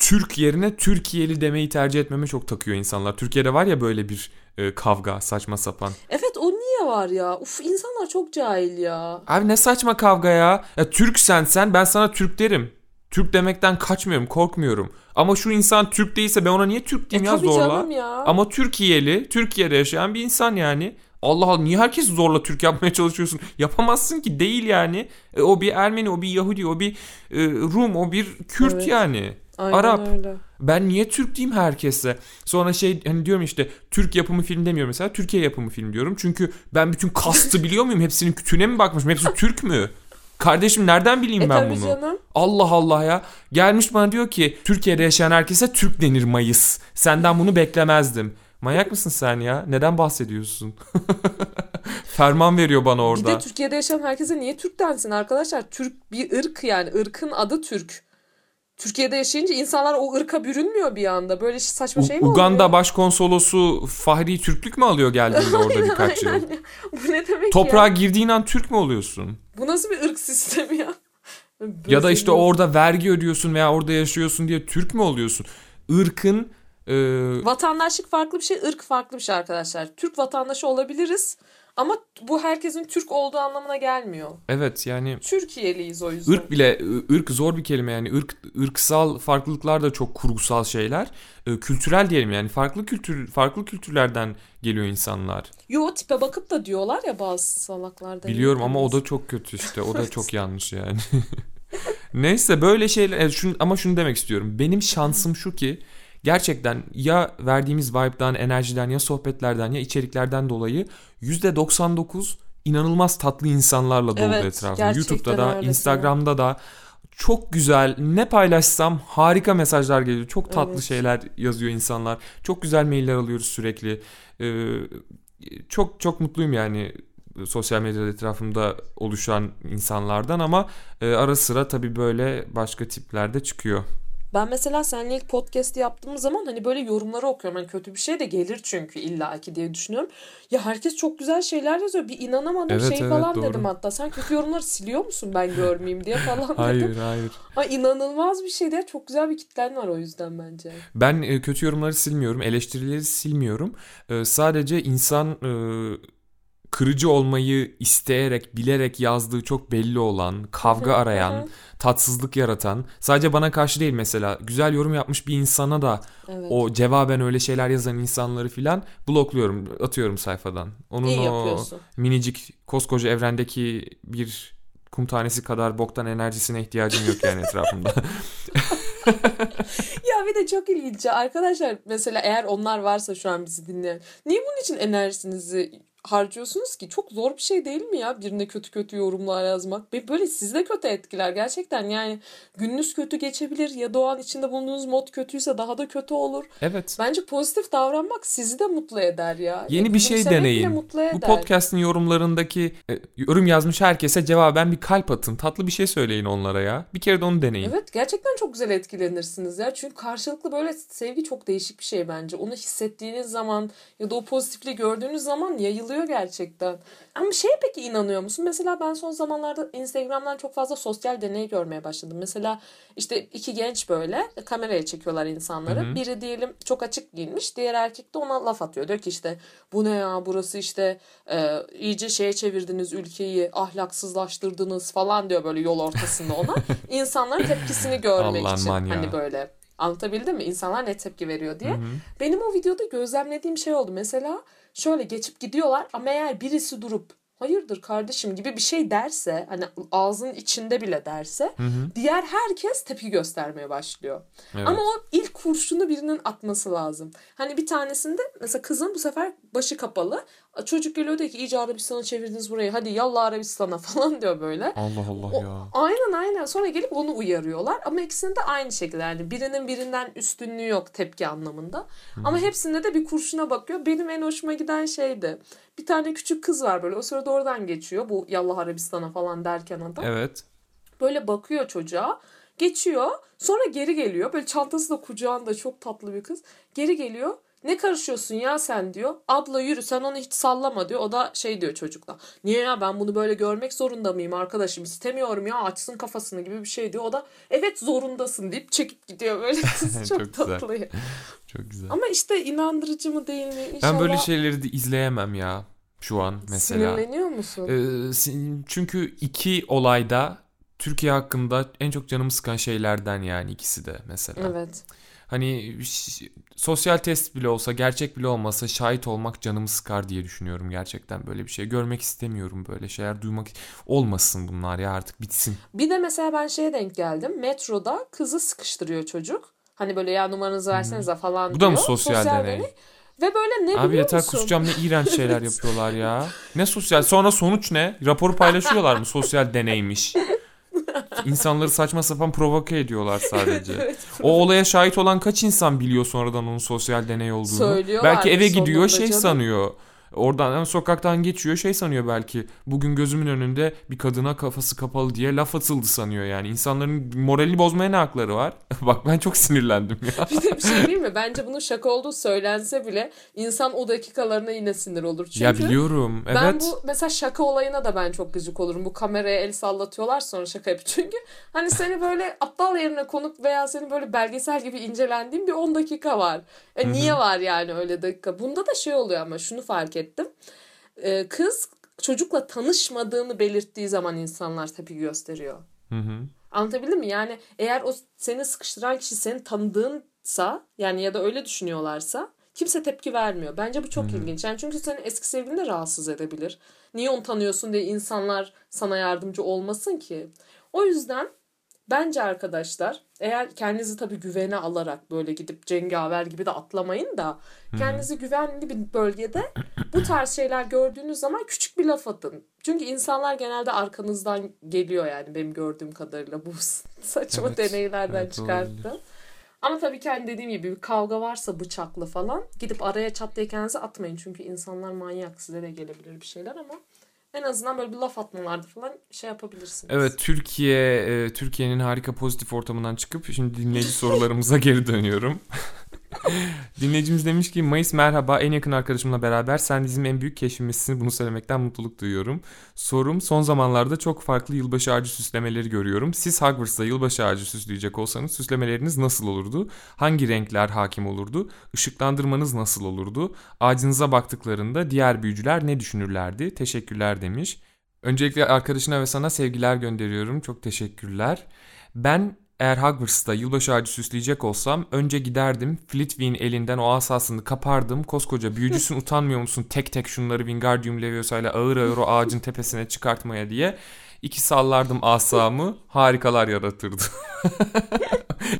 Türk yerine Türkiye'li demeyi tercih etmeme çok takıyor insanlar. Türkiye'de var ya böyle bir e, kavga saçma sapan. Evet o niye var ya? Uf insanlar çok cahil ya. Abi ne saçma kavga ya. ya Türk sen sen ben sana Türk derim. Türk demekten kaçmıyorum korkmuyorum. Ama şu insan Türk değilse ben ona niye Türk E diyeyim ya tabii zorla. canım ya. Ama Türkiye'li, Türkiye'de yaşayan bir insan yani. Allah Allah niye herkes zorla Türk yapmaya çalışıyorsun? Yapamazsın ki değil yani. E, o bir Ermeni, o bir Yahudi, o bir e, Rum, o bir Kürt Evet. yani. Aynen Arap. öyle. Ben niye Türk diyeyim herkese? Sonra şey hani diyorum işte Türk yapımı film demiyorum mesela Türkiye yapımı film diyorum. Çünkü ben bütün kastı biliyor muyum? Hepsinin kütüğüne mi bakmışım? Hepsi Türk mü? Kardeşim nereden bileyim E ben tabii bunu? canım. Allah Allah ya. Gelmiş bana diyor ki Türkiye'de yaşayan herkese Türk denir Mayıs. Senden bunu beklemezdim. Manyak mısın sen ya? Neden bahsediyorsun? Ferman veriyor bana Bir orada. de Türkiye'de yaşayan herkese niye Türk densin arkadaşlar? Türk bir ırk yani. ırkın adı Türk. Türkiye'de yaşayınca insanlar o ırka bürünmüyor bir anda. Böyle saçma U- şey mi Uganda oluyor? başkonsolosu Fahri Türklük mü alıyor geldiğinde orada birkaç yıl? Aynen. Bu ne demek Toprağa ya? girdiğin an Türk mü oluyorsun? Bu nasıl bir ırk sistemi ya? Ya da işte orada vergi ödüyorsun veya orada yaşıyorsun diye Türk mü oluyorsun? Irkın e, Vatandaşlık farklı bir şey, ırk farklı bir şey arkadaşlar. Türk vatandaşı olabiliriz ama bu herkesin Türk olduğu anlamına gelmiyor. evet yani Türkiye'liyiz o yüzden. ırk bile ırk zor bir kelime yani ırk ırksal farklılıklar da çok kurgusal şeyler. E, kültürel diyelim yani farklı kültür farklı kültürlerden geliyor insanlar. Yo tipe bakıp da diyorlar ya bazı salaklarda. Biliyorum ama o da çok kötü işte. O da çok yanlış yani. Neyse böyle şeyler evet, şunu, ama şunu demek istiyorum. Benim şansım şu ki gerçekten ya verdiğimiz vibe'dan, enerjiden ya sohbetlerden ya içeriklerden dolayı %99 inanılmaz tatlı insanlarla dolu Evet, etrafım. YouTube'da da, öyle. Instagram'da da çok güzel ne paylaşsam harika mesajlar geliyor. Çok tatlı Evet. şeyler yazıyor insanlar. Çok güzel mailler alıyoruz sürekli. Ee, çok çok mutluyum yani sosyal medyada etrafımda oluşan insanlardan ama e, ara sıra tabii böyle başka tipler de çıkıyor. Ben mesela seninle ilk podcast yaptığımız zaman hani böyle yorumları okuyorum. Hani kötü bir şey de gelir çünkü illaki diye düşünüyorum. Ya herkes çok güzel şeyler yazıyor. Bir inanamadım Evet, şey evet, falan doğru. dedim hatta. Sen kötü yorumları siliyor musun ben görmeyeyim diye falan dedim. Hayır hayır. Ay inanılmaz bir şey de çok güzel bir kitlen var o yüzden bence. Ben e, kötü yorumları silmiyorum, eleştirileri silmiyorum. E, sadece insan e, kırıcı olmayı isteyerek, bilerek yazdığı çok belli olan, kavga arayan, tatsızlık yaratan, sadece bana karşı değil mesela, güzel yorum yapmış bir insana da Evet. o cevaben öyle şeyler yazan insanları filan blokluyorum, atıyorum sayfadan. Onun İyi o yapıyorsun. minicik koskoca evrendeki bir kum tanesi kadar boktan enerjisine ihtiyacım yok yani etrafımda. Ya bir de çok ilginç. Arkadaşlar mesela eğer onlar varsa şu an bizi dinleyen. Niye bunun için enerjinizi harcıyorsunuz ki çok zor bir şey değil mi ya birine kötü kötü yorumlar yazmak ve böyle sizi de kötü etkiler gerçekten yani gününüz kötü geçebilir ya da o an içinde bulunduğunuz mod kötüyse daha da kötü olur. Evet. Bence pozitif davranmak sizi de mutlu eder ya. Yeni Ya bir şey deneyin. mutlu Bu eder. podcast'in yorumlarındaki e, yorum yazmış herkese cevaben bir kalp atın. Tatlı bir şey söyleyin onlara ya. Bir kere de onu deneyin. Evet gerçekten çok güzel etkilenirsiniz ya. Çünkü karşılıklı böyle sevgi çok değişik bir şey bence. Onu hissettiğiniz zaman ya da o pozitifliği gördüğünüz zaman yayılıyor gerçekten. Ama şeye peki inanıyor musun? Mesela ben son zamanlarda Instagram'dan çok fazla sosyal deney görmeye başladım. Mesela işte iki genç böyle kameraya çekiyorlar insanları. Hı hı. Biri diyelim çok açık giyinmiş. Diğer erkek de ona laf atıyor. Diyor ki işte bu ne ya burası işte e, iyice şeye çevirdiniz ülkeyi ahlaksızlaştırdınız falan diyor böyle yol ortasında ona. İnsanların tepkisini görmek için hani böyle anlatabildim mi? İnsanlar ne tepki veriyor diye. Hı hı. Benim o videoda gözlemlediğim şey oldu. Mesela şöyle geçip gidiyorlar ama eğer birisi durup hayırdır kardeşim gibi bir şey derse hani ağzının içinde bile derse Hı hı. diğer herkes tepki göstermeye başlıyor. Evet. Ama o ilk kurşunu birinin atması lazım. Hani bir tanesinde mesela kızın bu sefer başı kapalı. Çocuk geliyor diyor ki iyice Arabistan'a çevirdiniz burayı. Hadi yallah Arabistan'a falan diyor böyle. Allah Allah O- ya. Aynen aynen. Sonra gelip onu uyarıyorlar. Ama ikisinde de aynı şekilde. Yani birinin birinden üstünlüğü yok tepki anlamında. Ama hepsinde de bir kurşuna bakıyor. Benim en hoşuma giden şeydi. Bir tane küçük kız var böyle. O sırada oradan geçiyor. Bu Yallah Arabistan'a falan derken adam. Evet. Böyle bakıyor çocuğa. Geçiyor. Sonra geri geliyor. Böyle çantası da kucağında çok tatlı bir kız. Geri geliyor. Ne karışıyorsun ya sen diyor. Abla yürü sen onu hiç sallama diyor. O da şey diyor çocukla. Niye ya ben bunu böyle görmek zorunda mıyım arkadaşım? İstemiyorum ya açsın kafasını gibi bir şey diyor. O da evet zorundasın deyip çekip gidiyor böyle. Çok, Çok tatlı. Çok güzel. Ama işte inandırıcı mı değil mi? İnşallah Ben böyle şeyleri de izleyemem ya şu an mesela. Sinirleniyor musun? Ee, çünkü iki olayda Türkiye hakkında en çok canımı sıkan şeylerden yani ikisi de mesela. evet. Hani sosyal test bile olsa, gerçek bile olmasa şahit olmak canımı sıkar diye düşünüyorum gerçekten böyle bir şey. Görmek istemiyorum böyle şeyler, duymak olmasın bunlar ya artık bitsin. Bir de mesela ben şeye denk geldim. Metroda kızı sıkıştırıyor çocuk. Hani böyle ya numaranızı versenize falan Bu diyor. da mı sosyal deney? Ve böyle ne Abi biliyor yeter musun? kusacağım ne iğrenç şeyler yapıyorlar ya. Ne sosyal sonra sonuç ne? Raporu paylaşıyorlar mı? Sosyal deneymiş. İnsanları saçma sapan provoke ediyorlar sadece. Evet. O olaya şahit olan kaç insan biliyor sonradan onun sosyal deney olduğunu? Söylüyorlar belki eve gidiyor şey canım. sanıyor. Oradan yani sokaktan geçiyor şey sanıyor belki. Bugün gözümün önünde bir kadına kafası kapalı diye laf atıldı sanıyor yani. İnsanların moralini bozmaya ne hakları var? Bak ben çok sinirlendim ya. Bir de bir şey değil mi? Bence bunun şaka olduğu söylense bile insan o dakikalarına yine sinir olur. Çünkü ya biliyorum. Evet. ben bu mesela şaka olayına da ben çok gıcık olurum. Bu kameraya el sallatıyorlar sonra şaka yapıyor. Çünkü hani seni böyle aptal yerine konup veya seni böyle belgesel gibi incelendiğin bir 10 dakika var. E niye var yani öyle dakika? Bunda da şey oluyor ama şunu fark ettim. Ee, kız çocukla tanışmadığını belirttiği zaman insanlar tepki gösteriyor. Hı hı. Anlatabildim mi? Yani eğer o seni sıkıştıran kişi seni tanıdığınsa yani ya da öyle düşünüyorlarsa kimse tepki vermiyor. Bence bu çok ilginç. Yani çünkü seni eski sevgilin de rahatsız edebilir. Niye onu tanıyorsun diye insanlar sana yardımcı olmasın ki. O yüzden bence arkadaşlar eğer kendinizi tabii güvene alarak böyle gidip cengaver gibi de atlamayın da kendinizi güvenli bir bölgede bu tarz şeyler gördüğünüz zaman küçük bir laf atın. Çünkü insanlar genelde arkanızdan geliyor yani benim gördüğüm kadarıyla bu saçma Evet, deneylerden evet, çıkarttı. olabilir. Ama tabii ki hani dediğim gibi bir kavga varsa bıçaklı falan gidip araya çat diye kendinizi atmayın. Çünkü insanlar manyak size de gelebilir bir şeyler ama en azından böyle bir laf atmalarda falan şey yapabilirsiniz. Evet Türkiye e, Türkiye'nin harika pozitif ortamından çıkıp şimdi dinleyici sorularımıza geri dönüyorum. Dinleyicimiz demiş ki Mayıs merhaba en yakın arkadaşımla beraber sen bizim en büyük keşfimizsin bunu söylemekten mutluluk duyuyorum. Sorum son zamanlarda çok farklı yılbaşı ağacı süslemeleri görüyorum. Siz Hogwarts'ta yılbaşı ağacı süsleyecek olsanız süslemeleriniz nasıl olurdu? Hangi renkler hakim olurdu? Işıklandırmanız nasıl olurdu? Ağacınıza baktıklarında diğer büyücüler ne düşünürlerdi? Teşekkürler demiş. Öncelikle arkadaşına ve sana sevgiler gönderiyorum. Çok teşekkürler. Ben eğer Hogwarts'ta yılbaşı ağacı süsleyecek olsam önce giderdim Flitwick'in elinden o asasını kapardım. Koskoca büyücüsün utanmıyor musun tek tek şunları Wingardium Leviosa ile ağır ağır o ağacın tepesine çıkartmaya diye. İki sallardım asamı harikalar yaratırdı.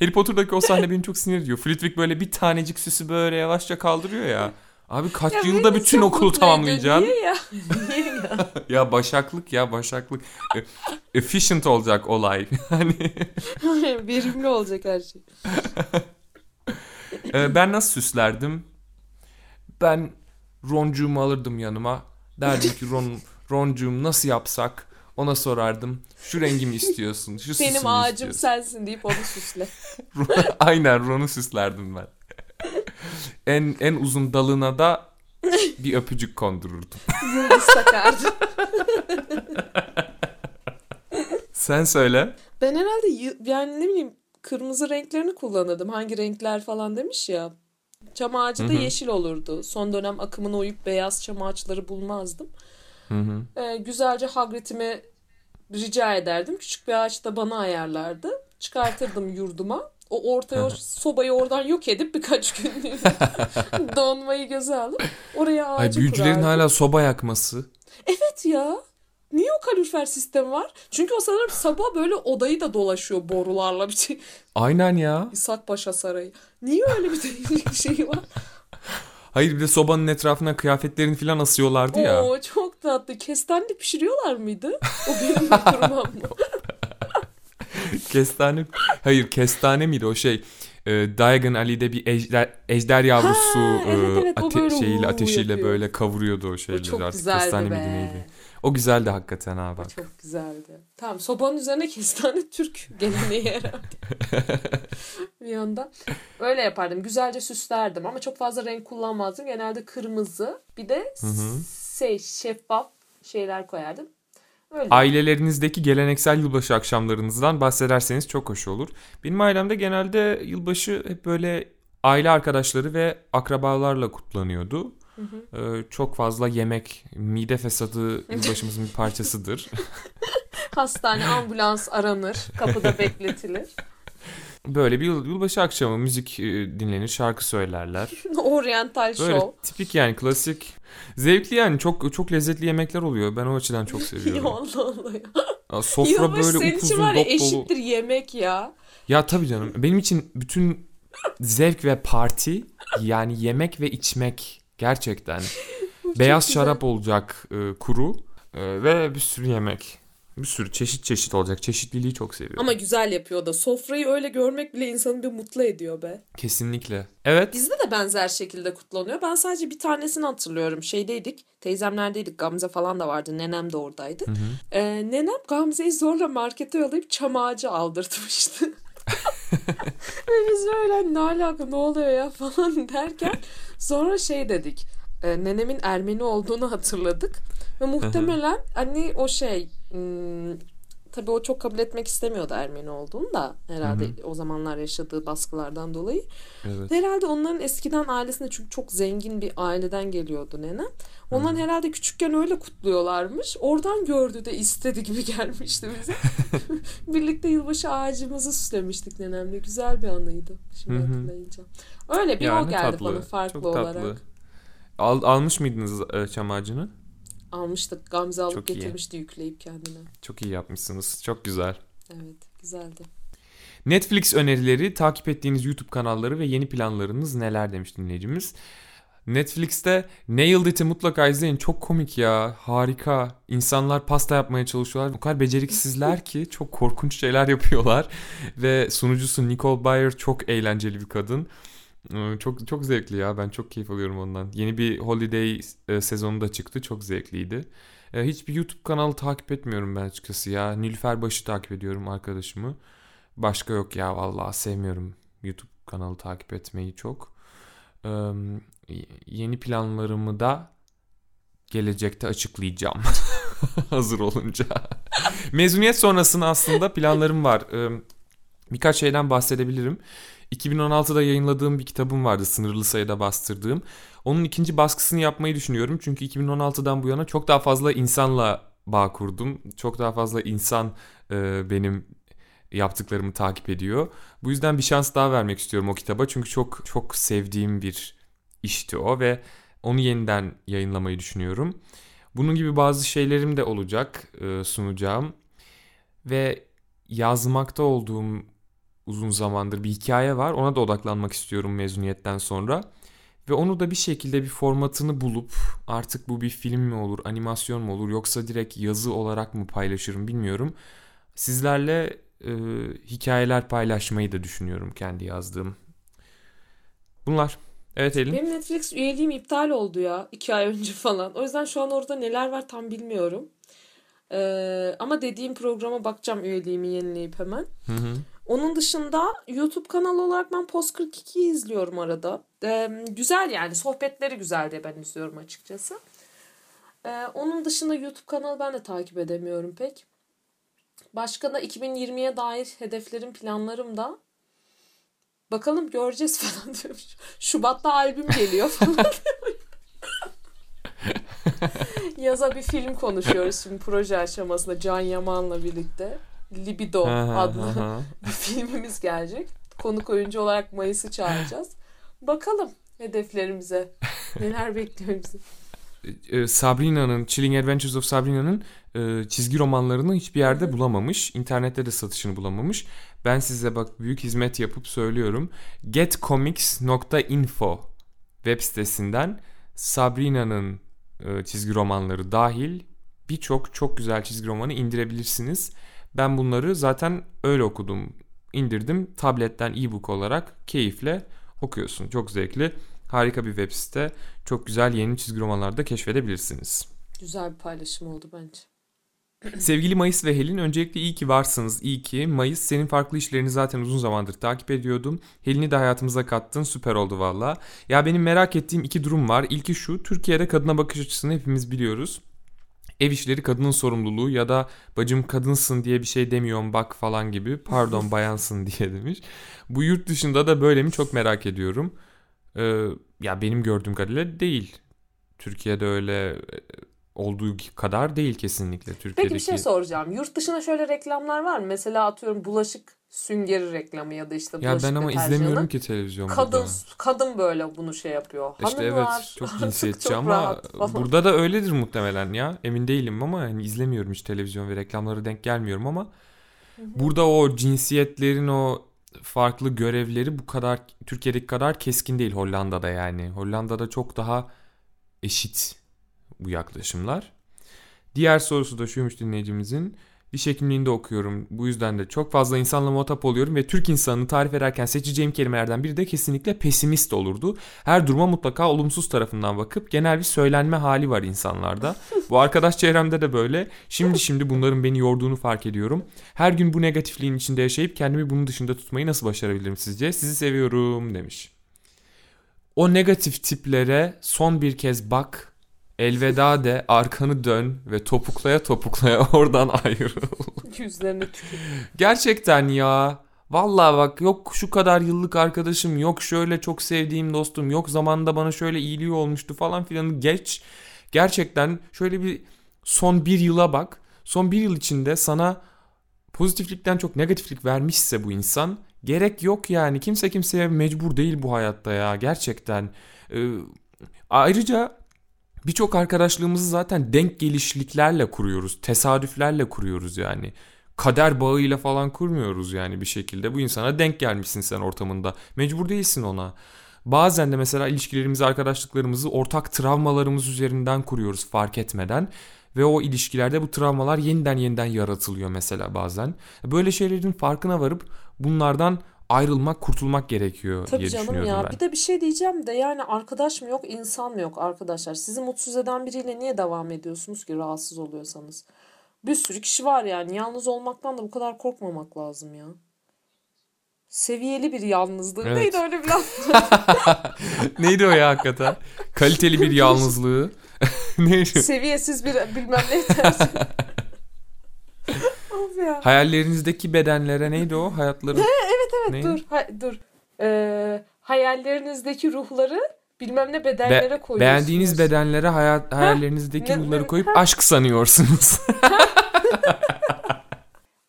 Harry Potter'daki o sahne beni çok sinir ediyor. Flitwick böyle bir tanecik süsü böyle yavaşça kaldırıyor ya. Abi kaç Ya yılda bütün okulu tamamlayacaksın? Niye ya? Niye ya? Ya başaklık ya başaklık. E- Efficient olacak olay. Hani Verimli olacak her şey. e, ben nasıl süslerdim? Ben Roncuğumu alırdım yanıma. Derdim ki Ron, Roncuğum nasıl yapsak? Ona sorardım. Şu rengi mi istiyorsun? Şu süsü Benim ağacım istiyorsun? sensin deyip onu süsle. Aynen Ron'u süslerdim ben. En en uzun dalına da bir öpücük kondururdum. Yıldız takardı. Sen söyle. Ben herhalde yani ne bileyim kırmızı renklerini kullanırdım. Hangi renkler falan demiş ya. Çam ağacı da Hı hı. yeşil olurdu. Son dönem akımına uyup beyaz çam ağaçları bulmazdım. Ee, güzelce Hagrid'ime rica ederdim. Küçük bir ağaç da bana ayarlardı. Çıkartırdım yurduma. O ortaya o sobayı oradan yok edip birkaç gün donmayı göze alıp oraya Ay ağacı büyücülerin kurardım. hala soba yakması. Evet ya. Niye o kalorifer sistemi var? Çünkü o sanırım sabah böyle odayı da dolaşıyor borularla bir şey. Aynen ya. İshak Paşa Sarayı. Niye öyle bir şey var? Hayır bir de sobanın etrafına kıyafetlerini falan asıyorlardı ya. Oo çok tatlı. Kestane pişiriyorlar mıydı? O benim uydurmam mı? Kestane. Hayır kestane miydi o şey? E, Diagon Ali'de bir ejder, ejder yavrusu Ha, evet, evet, o ate- böyle şeyiyle ateşiyle yapıyor. böyle kavuruyordu o şeyleri. O çok artık. güzeldi Kestane be. miydi neydi? O güzeldi hakikaten ha O bak. çok güzeldi. Tamam sobanın üzerine kestane Türk geleneği herhalde. bir yandan. Öyle yapardım. Güzelce süslerdim ama çok fazla renk kullanmazdım. Genelde kırmızı. Bir de Hı hı. şey şeffaf şeyler koyardım. Öyle. Ailelerinizdeki geleneksel yılbaşı akşamlarınızdan bahsederseniz çok hoş olur. Benim ailemde genelde yılbaşı hep böyle aile arkadaşları ve akrabalarla kutlanıyordu. Hı hı. Ee, çok fazla yemek, mide fesadı yılbaşımızın bir parçasıdır. Hastane, ambulans aranır. Kapıda bekletilir. Böyle bir yıl, yılbaşı akşamı müzik e, dinlenir, şarkı söylerler. Oriental Böyle show. tipik yani klasik. Zevkli yani çok çok lezzetli yemekler oluyor. Ben o açıdan çok Ya seviyorum. Allah Allah ya. Sofra Yılbaşı böyle senin için var ya dolu. eşittir yemek ya. Ya tabii canım. Benim için bütün zevk ve parti yani yemek ve içmek gerçekten. Beyaz güzel. şarap olacak e, kuru e, ve bir sürü yemek. Bir sürü çeşit çeşit olacak. Çeşitliliği çok seviyorum. Ama güzel yapıyor da. Sofrayı öyle görmek bile insanı bir mutlu ediyor be. Kesinlikle. Evet. Bizde de benzer şekilde kutlanıyor. Ben sadece bir tanesini hatırlıyorum. Şeydeydik. Teyzemlerdeydik. Gamze falan da vardı. Nenem de oradaydı. Hı hı. Ee, nenem Gamze'yi zorla markete yollayıp çam ağacı aldırtmıştı. Ve biz böyle "Hani ne alaka ne oluyor ya falan derken sonra şey dedik. e, nenemin Ermeni olduğunu hatırladık. Ve muhtemelen hani o şey hmm, tabii o çok kabul etmek istemiyordu Ermeni olduğunu da herhalde Hı o zamanlar yaşadığı baskılardan dolayı. Evet. Herhalde onların eskiden ailesinde çünkü çok zengin bir aileden geliyordu nenem. Onların herhalde küçükken öyle kutluyorlarmış. Oradan gördü de istedi gibi gelmişti bize. Birlikte yılbaşı ağacımızı süslemiştik nenemle. Güzel bir anıydı şimdi Hı hı. hatırlayınca. Öyle bir Ya o geldi tatlı, bana farklı çok tatlı. olarak. Al, almış mıydınız e, çam ağacını? Almıştık. Gamze alıp Çok iyi. getirmişti yükleyip kendine. Çok iyi yapmışsınız. Çok güzel. Evet güzeldi. Netflix önerileri, takip ettiğiniz YouTube kanalları ve yeni planlarınız neler demiş dinleyicimiz. Netflix'te Nailed It'i mutlaka izleyin. Çok komik ya. Harika. İnsanlar pasta yapmaya çalışıyorlar. O kadar beceriksizler ki çok korkunç şeyler yapıyorlar. Ve sunucusu Nicole Byer çok eğlenceli bir kadın. Çok çok zevkli ya. Ben çok keyif alıyorum ondan. Yeni bir Holiday e, sezonu da çıktı. Çok zevkliydi. E, Hiçbir YouTube kanalı takip etmiyorum ben açıkçası ya. Nilüfer Baş'ı takip ediyorum arkadaşımı. Başka yok ya vallahi sevmiyorum YouTube kanalı takip etmeyi çok. Yeni planlarımı da gelecekte açıklayacağım. Hazır olunca. Mezuniyet sonrasında aslında planlarım var. Birkaç şeyden bahsedebilirim. 2016'da yayınladığım bir kitabım vardı sınırlı sayıda bastırdığım. Onun ikinci baskısını yapmayı düşünüyorum. Çünkü 2016'dan bu yana çok daha fazla insanla bağ kurdum. Çok daha fazla insan e, benim yaptıklarımı takip ediyor. Bu yüzden bir şans daha vermek istiyorum o kitaba. Çünkü çok çok sevdiğim bir işti o ve onu yeniden yayınlamayı düşünüyorum. Bunun gibi bazı şeylerim de olacak e, sunacağım. Ve yazmakta olduğum uzun zamandır bir hikaye var. Ona da odaklanmak istiyorum mezuniyetten sonra. Ve onu da bir şekilde bir formatını bulup artık bu bir film mi olur, animasyon mu olur yoksa direkt yazı olarak mı paylaşırım bilmiyorum. Sizlerle e, hikayeler paylaşmayı da düşünüyorum kendi yazdığım. Bunlar. Evet Elin. Benim Netflix üyeliğim iptal oldu ya. iki ay önce falan. O yüzden şu an orada neler var tam bilmiyorum. Ee, ama dediğim programa bakacağım üyeliğimi yenileyip hemen. Hı hı. Onun dışında YouTube kanalı olarak ben Post 42'yi izliyorum arada. Ee, güzel yani sohbetleri güzel diye ben izliyorum açıkçası. Ee, onun dışında YouTube kanalı ben de takip edemiyorum pek. Başka da 2020'ye dair hedeflerim planlarım da bakalım göreceğiz falan diyorum. Şubat'ta albüm geliyor falan. Yaza bir film konuşuyoruz şimdi proje aşamasında Can Yaman'la birlikte. Libido adlı bir filmimiz gelecek. Konuk oyuncu olarak Mayıs'ı çağıracağız. Bakalım hedeflerimize. Neler bekliyor bizi. e, Sabrina'nın Chilling Adventures of Sabrina'nın e, çizgi romanlarını hiçbir yerde bulamamış. İnternette de satışını bulamamış. Ben size bak büyük hizmet yapıp söylüyorum. getcomics.info web sitesinden Sabrina'nın e, çizgi romanları dahil birçok çok güzel çizgi romanı indirebilirsiniz. Ben bunları zaten öyle okudum. indirdim. Tabletten e-book olarak keyifle okuyorsun. Çok zevkli. Harika bir web site. Çok güzel yeni çizgi romanlar da keşfedebilirsiniz. Güzel bir paylaşım oldu bence. Sevgili Mayıs ve Helin öncelikle iyi ki varsınız. İyi ki Mayıs senin farklı işlerini zaten uzun zamandır takip ediyordum. Helin'i de hayatımıza kattın süper oldu valla. Ya benim merak ettiğim iki durum var. İlki şu Türkiye'de kadına bakış açısını hepimiz biliyoruz. Ev işleri kadının sorumluluğu ya da bacım kadınsın diye bir şey demiyorum bak falan gibi pardon bayansın diye demiş. Bu yurt dışında da böyle mi çok merak ediyorum. Ee, ya benim gördüğüm kadarıyla değil. Türkiye'de öyle e, olduğu kadar değil kesinlikle Türkiye'deki. Peki bir şey soracağım. Yurt dışında şöyle reklamlar var mı? Mesela atıyorum bulaşık süngeri reklamı ya da işte Ya ben ama izlemiyorum ki televizyon Kadın burada. kadın böyle bunu şey yapıyor. İşte evet Hanımlar çok artık cinsiyetçi çok ama burada da öyledir muhtemelen ya. Emin değilim ama hani izlemiyorum hiç televizyon ve reklamlara denk gelmiyorum ama burada o cinsiyetlerin o farklı görevleri bu kadar Türkiye'deki kadar keskin değil Hollanda'da yani. Hollanda'da çok daha eşit bu yaklaşımlar. Diğer sorusu da şuymuş dinleyicimizin. Diş hekimliğinde okuyorum. Bu yüzden de çok fazla insanla muhatap oluyorum ve Türk insanını tarif ederken seçeceğim kelimelerden biri de kesinlikle pesimist olurdu. Her duruma mutlaka olumsuz tarafından bakıp genel bir söylenme hali var insanlarda. Bu arkadaş çevremde de böyle. Şimdi şimdi bunların beni yorduğunu fark ediyorum. Her gün bu negatifliğin içinde yaşayıp kendimi bunun dışında tutmayı nasıl başarabilirim sizce? Sizi seviyorum demiş. O negatif tiplere son bir kez bak Elveda de arkanı dön ve topuklaya topuklaya oradan ayrıl. Yüzlerine tükür. Gerçekten ya. Vallahi bak yok şu kadar yıllık arkadaşım yok şöyle çok sevdiğim dostum yok zamanda bana şöyle iyiliği olmuştu falan filanı geç. Gerçekten şöyle bir son bir yıla bak. Son bir yıl içinde sana pozitiflikten çok negatiflik vermişse bu insan gerek yok yani. Kimse kimseye mecbur değil bu hayatta ya gerçekten. Ee, ayrıca birçok arkadaşlığımızı zaten denk gelişliklerle kuruyoruz. Tesadüflerle kuruyoruz yani. Kader bağıyla falan kurmuyoruz yani bir şekilde. Bu insana denk gelmişsin sen ortamında. Mecbur değilsin ona. Bazen de mesela ilişkilerimizi, arkadaşlıklarımızı ortak travmalarımız üzerinden kuruyoruz fark etmeden. Ve o ilişkilerde bu travmalar yeniden yeniden yaratılıyor mesela bazen. Böyle şeylerin farkına varıp bunlardan ayrılmak, kurtulmak gerekiyor Tabii diye canım düşünüyorum ya. ben. Bir de bir şey diyeceğim de yani arkadaş mı yok, insan mı yok arkadaşlar? Sizi mutsuz eden biriyle niye devam ediyorsunuz ki rahatsız oluyorsanız? Bir sürü kişi var yani. Yalnız olmaktan da bu kadar korkmamak lazım ya. Seviyeli bir yalnızlık. Evet. Neydi öyle bir laf? Neydi o ya hakikaten? Kaliteli bir yalnızlığı. Seviyesiz bir bilmem ne tersi. of ya. Hayallerinizdeki bedenlere neydi o? Hayatları. evet evet Dur, ha- dur. Ee, hayallerinizdeki ruhları bilmem ne bedenlere koyuyorsunuz. beğendiğiniz bedenlere hayat, hayallerinizdeki ne- ruhları ne- koyup aşk sanıyorsunuz.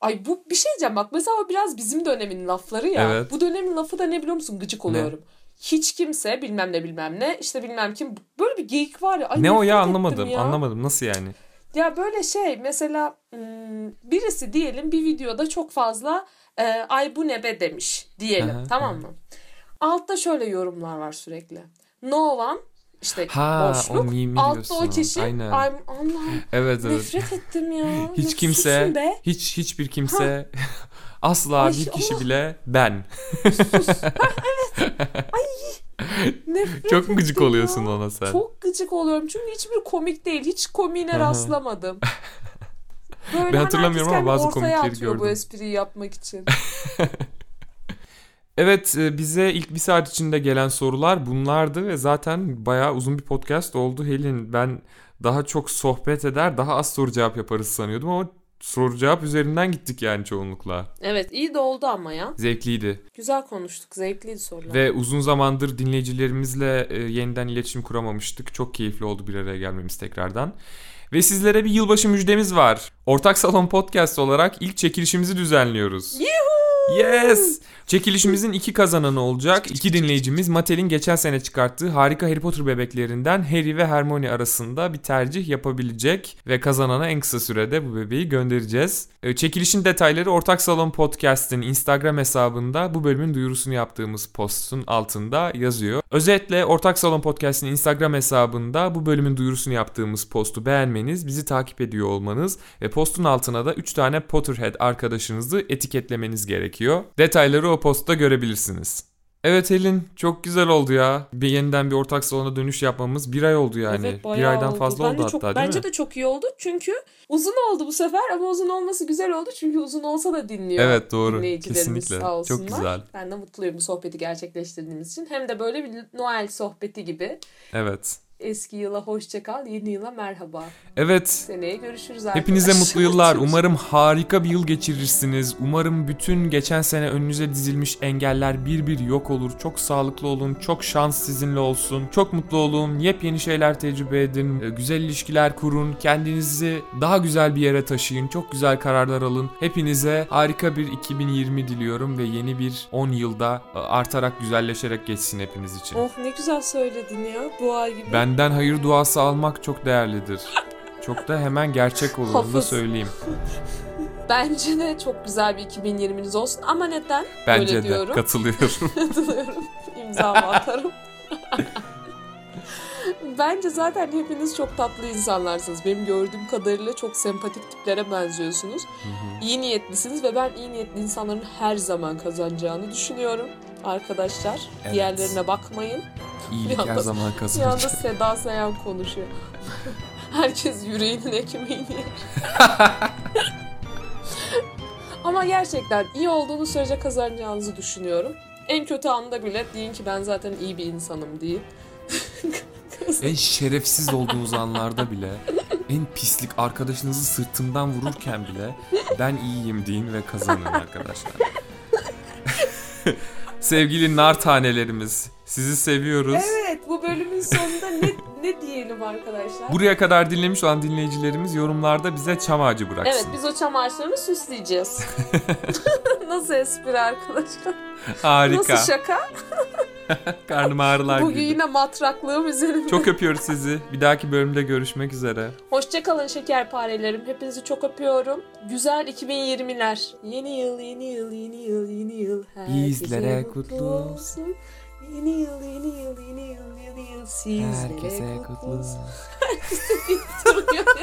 Ay bu bir şey diyeceğim bak mesela o biraz bizim dönemin lafları ya. Evet. Bu dönemin lafı da ne biliyor musun? Gıcık oluyorum. Hiç kimse bilmem ne bilmem ne işte bilmem kim böyle bir geyik var ya. Ay ne o ya anlamadım. ya. Anlamadım. Nasıl yani? Ya böyle şey mesela birisi diyelim bir videoda çok fazla ay bu ne be demiş diyelim Aha, tamam mı? Altta şöyle yorumlar var sürekli. no one işte Ha, o boşluk. mimi Altta diyorsun. o kişi. Aynen. I'm, Allah'ım Evet evet. nefret ettim ya. Hiç kimse, be. hiç hiçbir kimse asla Ay, bir kişi Allah. bile ben. Sus. Ha, evet. Ay. Nefret Çok mu gıcık oluyorsun ona sen? Çok gıcık oluyorum çünkü hiçbir komik değil. Hiç komiğine rastlamadım. Böyle Ben hatırlamıyorum ama bazı komikleri atıyor bu gördüm. espriyi yapmak için. Evet e, bize ilk bir saat içinde gelen sorular bunlardı ve zaten bayağı uzun bir podcast oldu Helin. Ben daha çok sohbet eder daha az soru cevap yaparız sanıyordum ama soru cevap üzerinden gittik yani çoğunlukla. Evet iyi de oldu ama ya. Zevkliydi. Güzel konuştuk. Zevkliydi sorular. Ve uzun zamandır dinleyicilerimizle e, yeniden iletişim kuramamıştık. Çok keyifli oldu bir araya gelmemiz tekrardan. Ve sizlere bir yılbaşı müjdemiz var. Ortak Salon Podcast olarak ilk çekilişimizi düzenliyoruz. Yes! Çekilişimizin iki kazananı olacak. İki dinleyicimiz Mattel'in geçen sene çıkarttığı harika Harry Potter bebeklerinden Harry ve Hermione arasında bir tercih yapabilecek ve kazanana en kısa sürede bu bebeği göndereceğiz. Ee, Çekilişin detayları Ortak Salon Podcast'in Instagram hesabında bu bölümün duyurusunu yaptığımız postun altında yazıyor. Özetle Ortak Salon Podcast'in Instagram hesabında bu bölümün duyurusunu yaptığımız postu beğenmeniz, bizi takip ediyor olmanız ve postun altına da 3 tane Potterhead arkadaşınızı etiketlemeniz gerekiyor. Detayları o postta görebilirsiniz. Evet Helin çok güzel oldu ya. Bir yeniden bir ortak salona dönüş yapmamız bir ay oldu yani. Evet, bir aydan oldu. fazla Bence oldu çok, hatta değil Bence mi? de çok iyi oldu çünkü uzun oldu bu sefer ama uzun olması güzel oldu çünkü uzun olsa da dinliyor. Evet doğru. Kesinlikle. sağ olsunlar. Çok güzel. Ben de mutluyum bu sohbeti gerçekleştirdiğimiz için. Hem de böyle bir Noel sohbeti gibi. Evet. Eski yıla hoşça kal, yeni yıla merhaba. Evet. Seneye görüşürüz arkadaşlar. Hepinize mutlu yıllar. Umarım harika bir yıl geçirirsiniz. Umarım bütün geçen sene önünüze dizilmiş engeller bir bir yok olur. Çok sağlıklı olun. Çok şans sizinle olsun. Çok mutlu olun. Yepyeni şeyler tecrübe edin. e, Güzel ilişkiler kurun. Kendinizi daha güzel bir yere taşıyın. Çok güzel kararlar alın. Hepinize harika bir 2020 diliyorum ve yeni bir 10 yılda e, artarak güzelleşerek geçsin hepiniz için. Oh ne güzel söyledin ya. Dua gibi. Benden hayır duası almak çok değerlidir. Çok da hemen gerçek olur onu da Hafız. söyleyeyim. Bence de çok güzel bir 2020'niz olsun ama neden? Bence Böyle de diyorum. katılıyorum. Katılıyorum. İmzamı atarım. Bence zaten hepiniz çok tatlı insanlarsınız. Benim gördüğüm kadarıyla çok sempatik tiplere benziyorsunuz. İyi niyetlisiniz ve ben iyi niyetli insanların her zaman kazanacağını düşünüyorum. Arkadaşlar Evet. diğerlerine bakmayın. İyilik Bir her zaman kazanır. anda Seda Sayan konuşuyor. Herkes yüreğinin ekmeğini yer. Ama gerçekten iyi olduğunuz sürece kazanacağınızı düşünüyorum. En kötü anda bile deyin ki ben zaten iyi bir insanım deyin. En şerefsiz olduğunuz anlarda bile, en pislik arkadaşınızı sırtından vururken bile ben iyiyim deyin ve kazanın arkadaşlar. Sevgili nar tanelerimiz, sizi seviyoruz. evet bu bölümün sonunda ne, ne diyelim arkadaşlar? Buraya kadar dinlemiş olan dinleyicilerimiz yorumlarda bize çam ağacı bıraksın. Evet biz o çam ağaçlarını süsleyeceğiz. Nasıl espri arkadaşlar? Harika. Nasıl şaka? Karnım ağrılar Bugün girdi. yine matraklığım üzerimde. Çok öpüyoruz sizi. Bir dahaki bölümde görüşmek üzere. Hoşçakalın şekerparelerim. Hepinizi çok öpüyorum. Güzel 2020'ler. Yeni yıl, yeni yıl, yeni yıl, yeni yıl. Herkese Bizlere kutlu olsun. Yeni yıl, yeni yıl, yeni yıl, yeni yıl. Sizlere Herkese kutlu kutlu. olsun. Duruyor.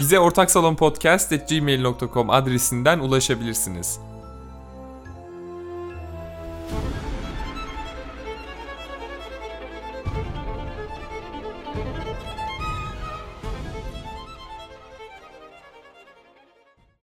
Bize ortaksalonpodcast.gmail.com adresinden ulaşabilirsiniz.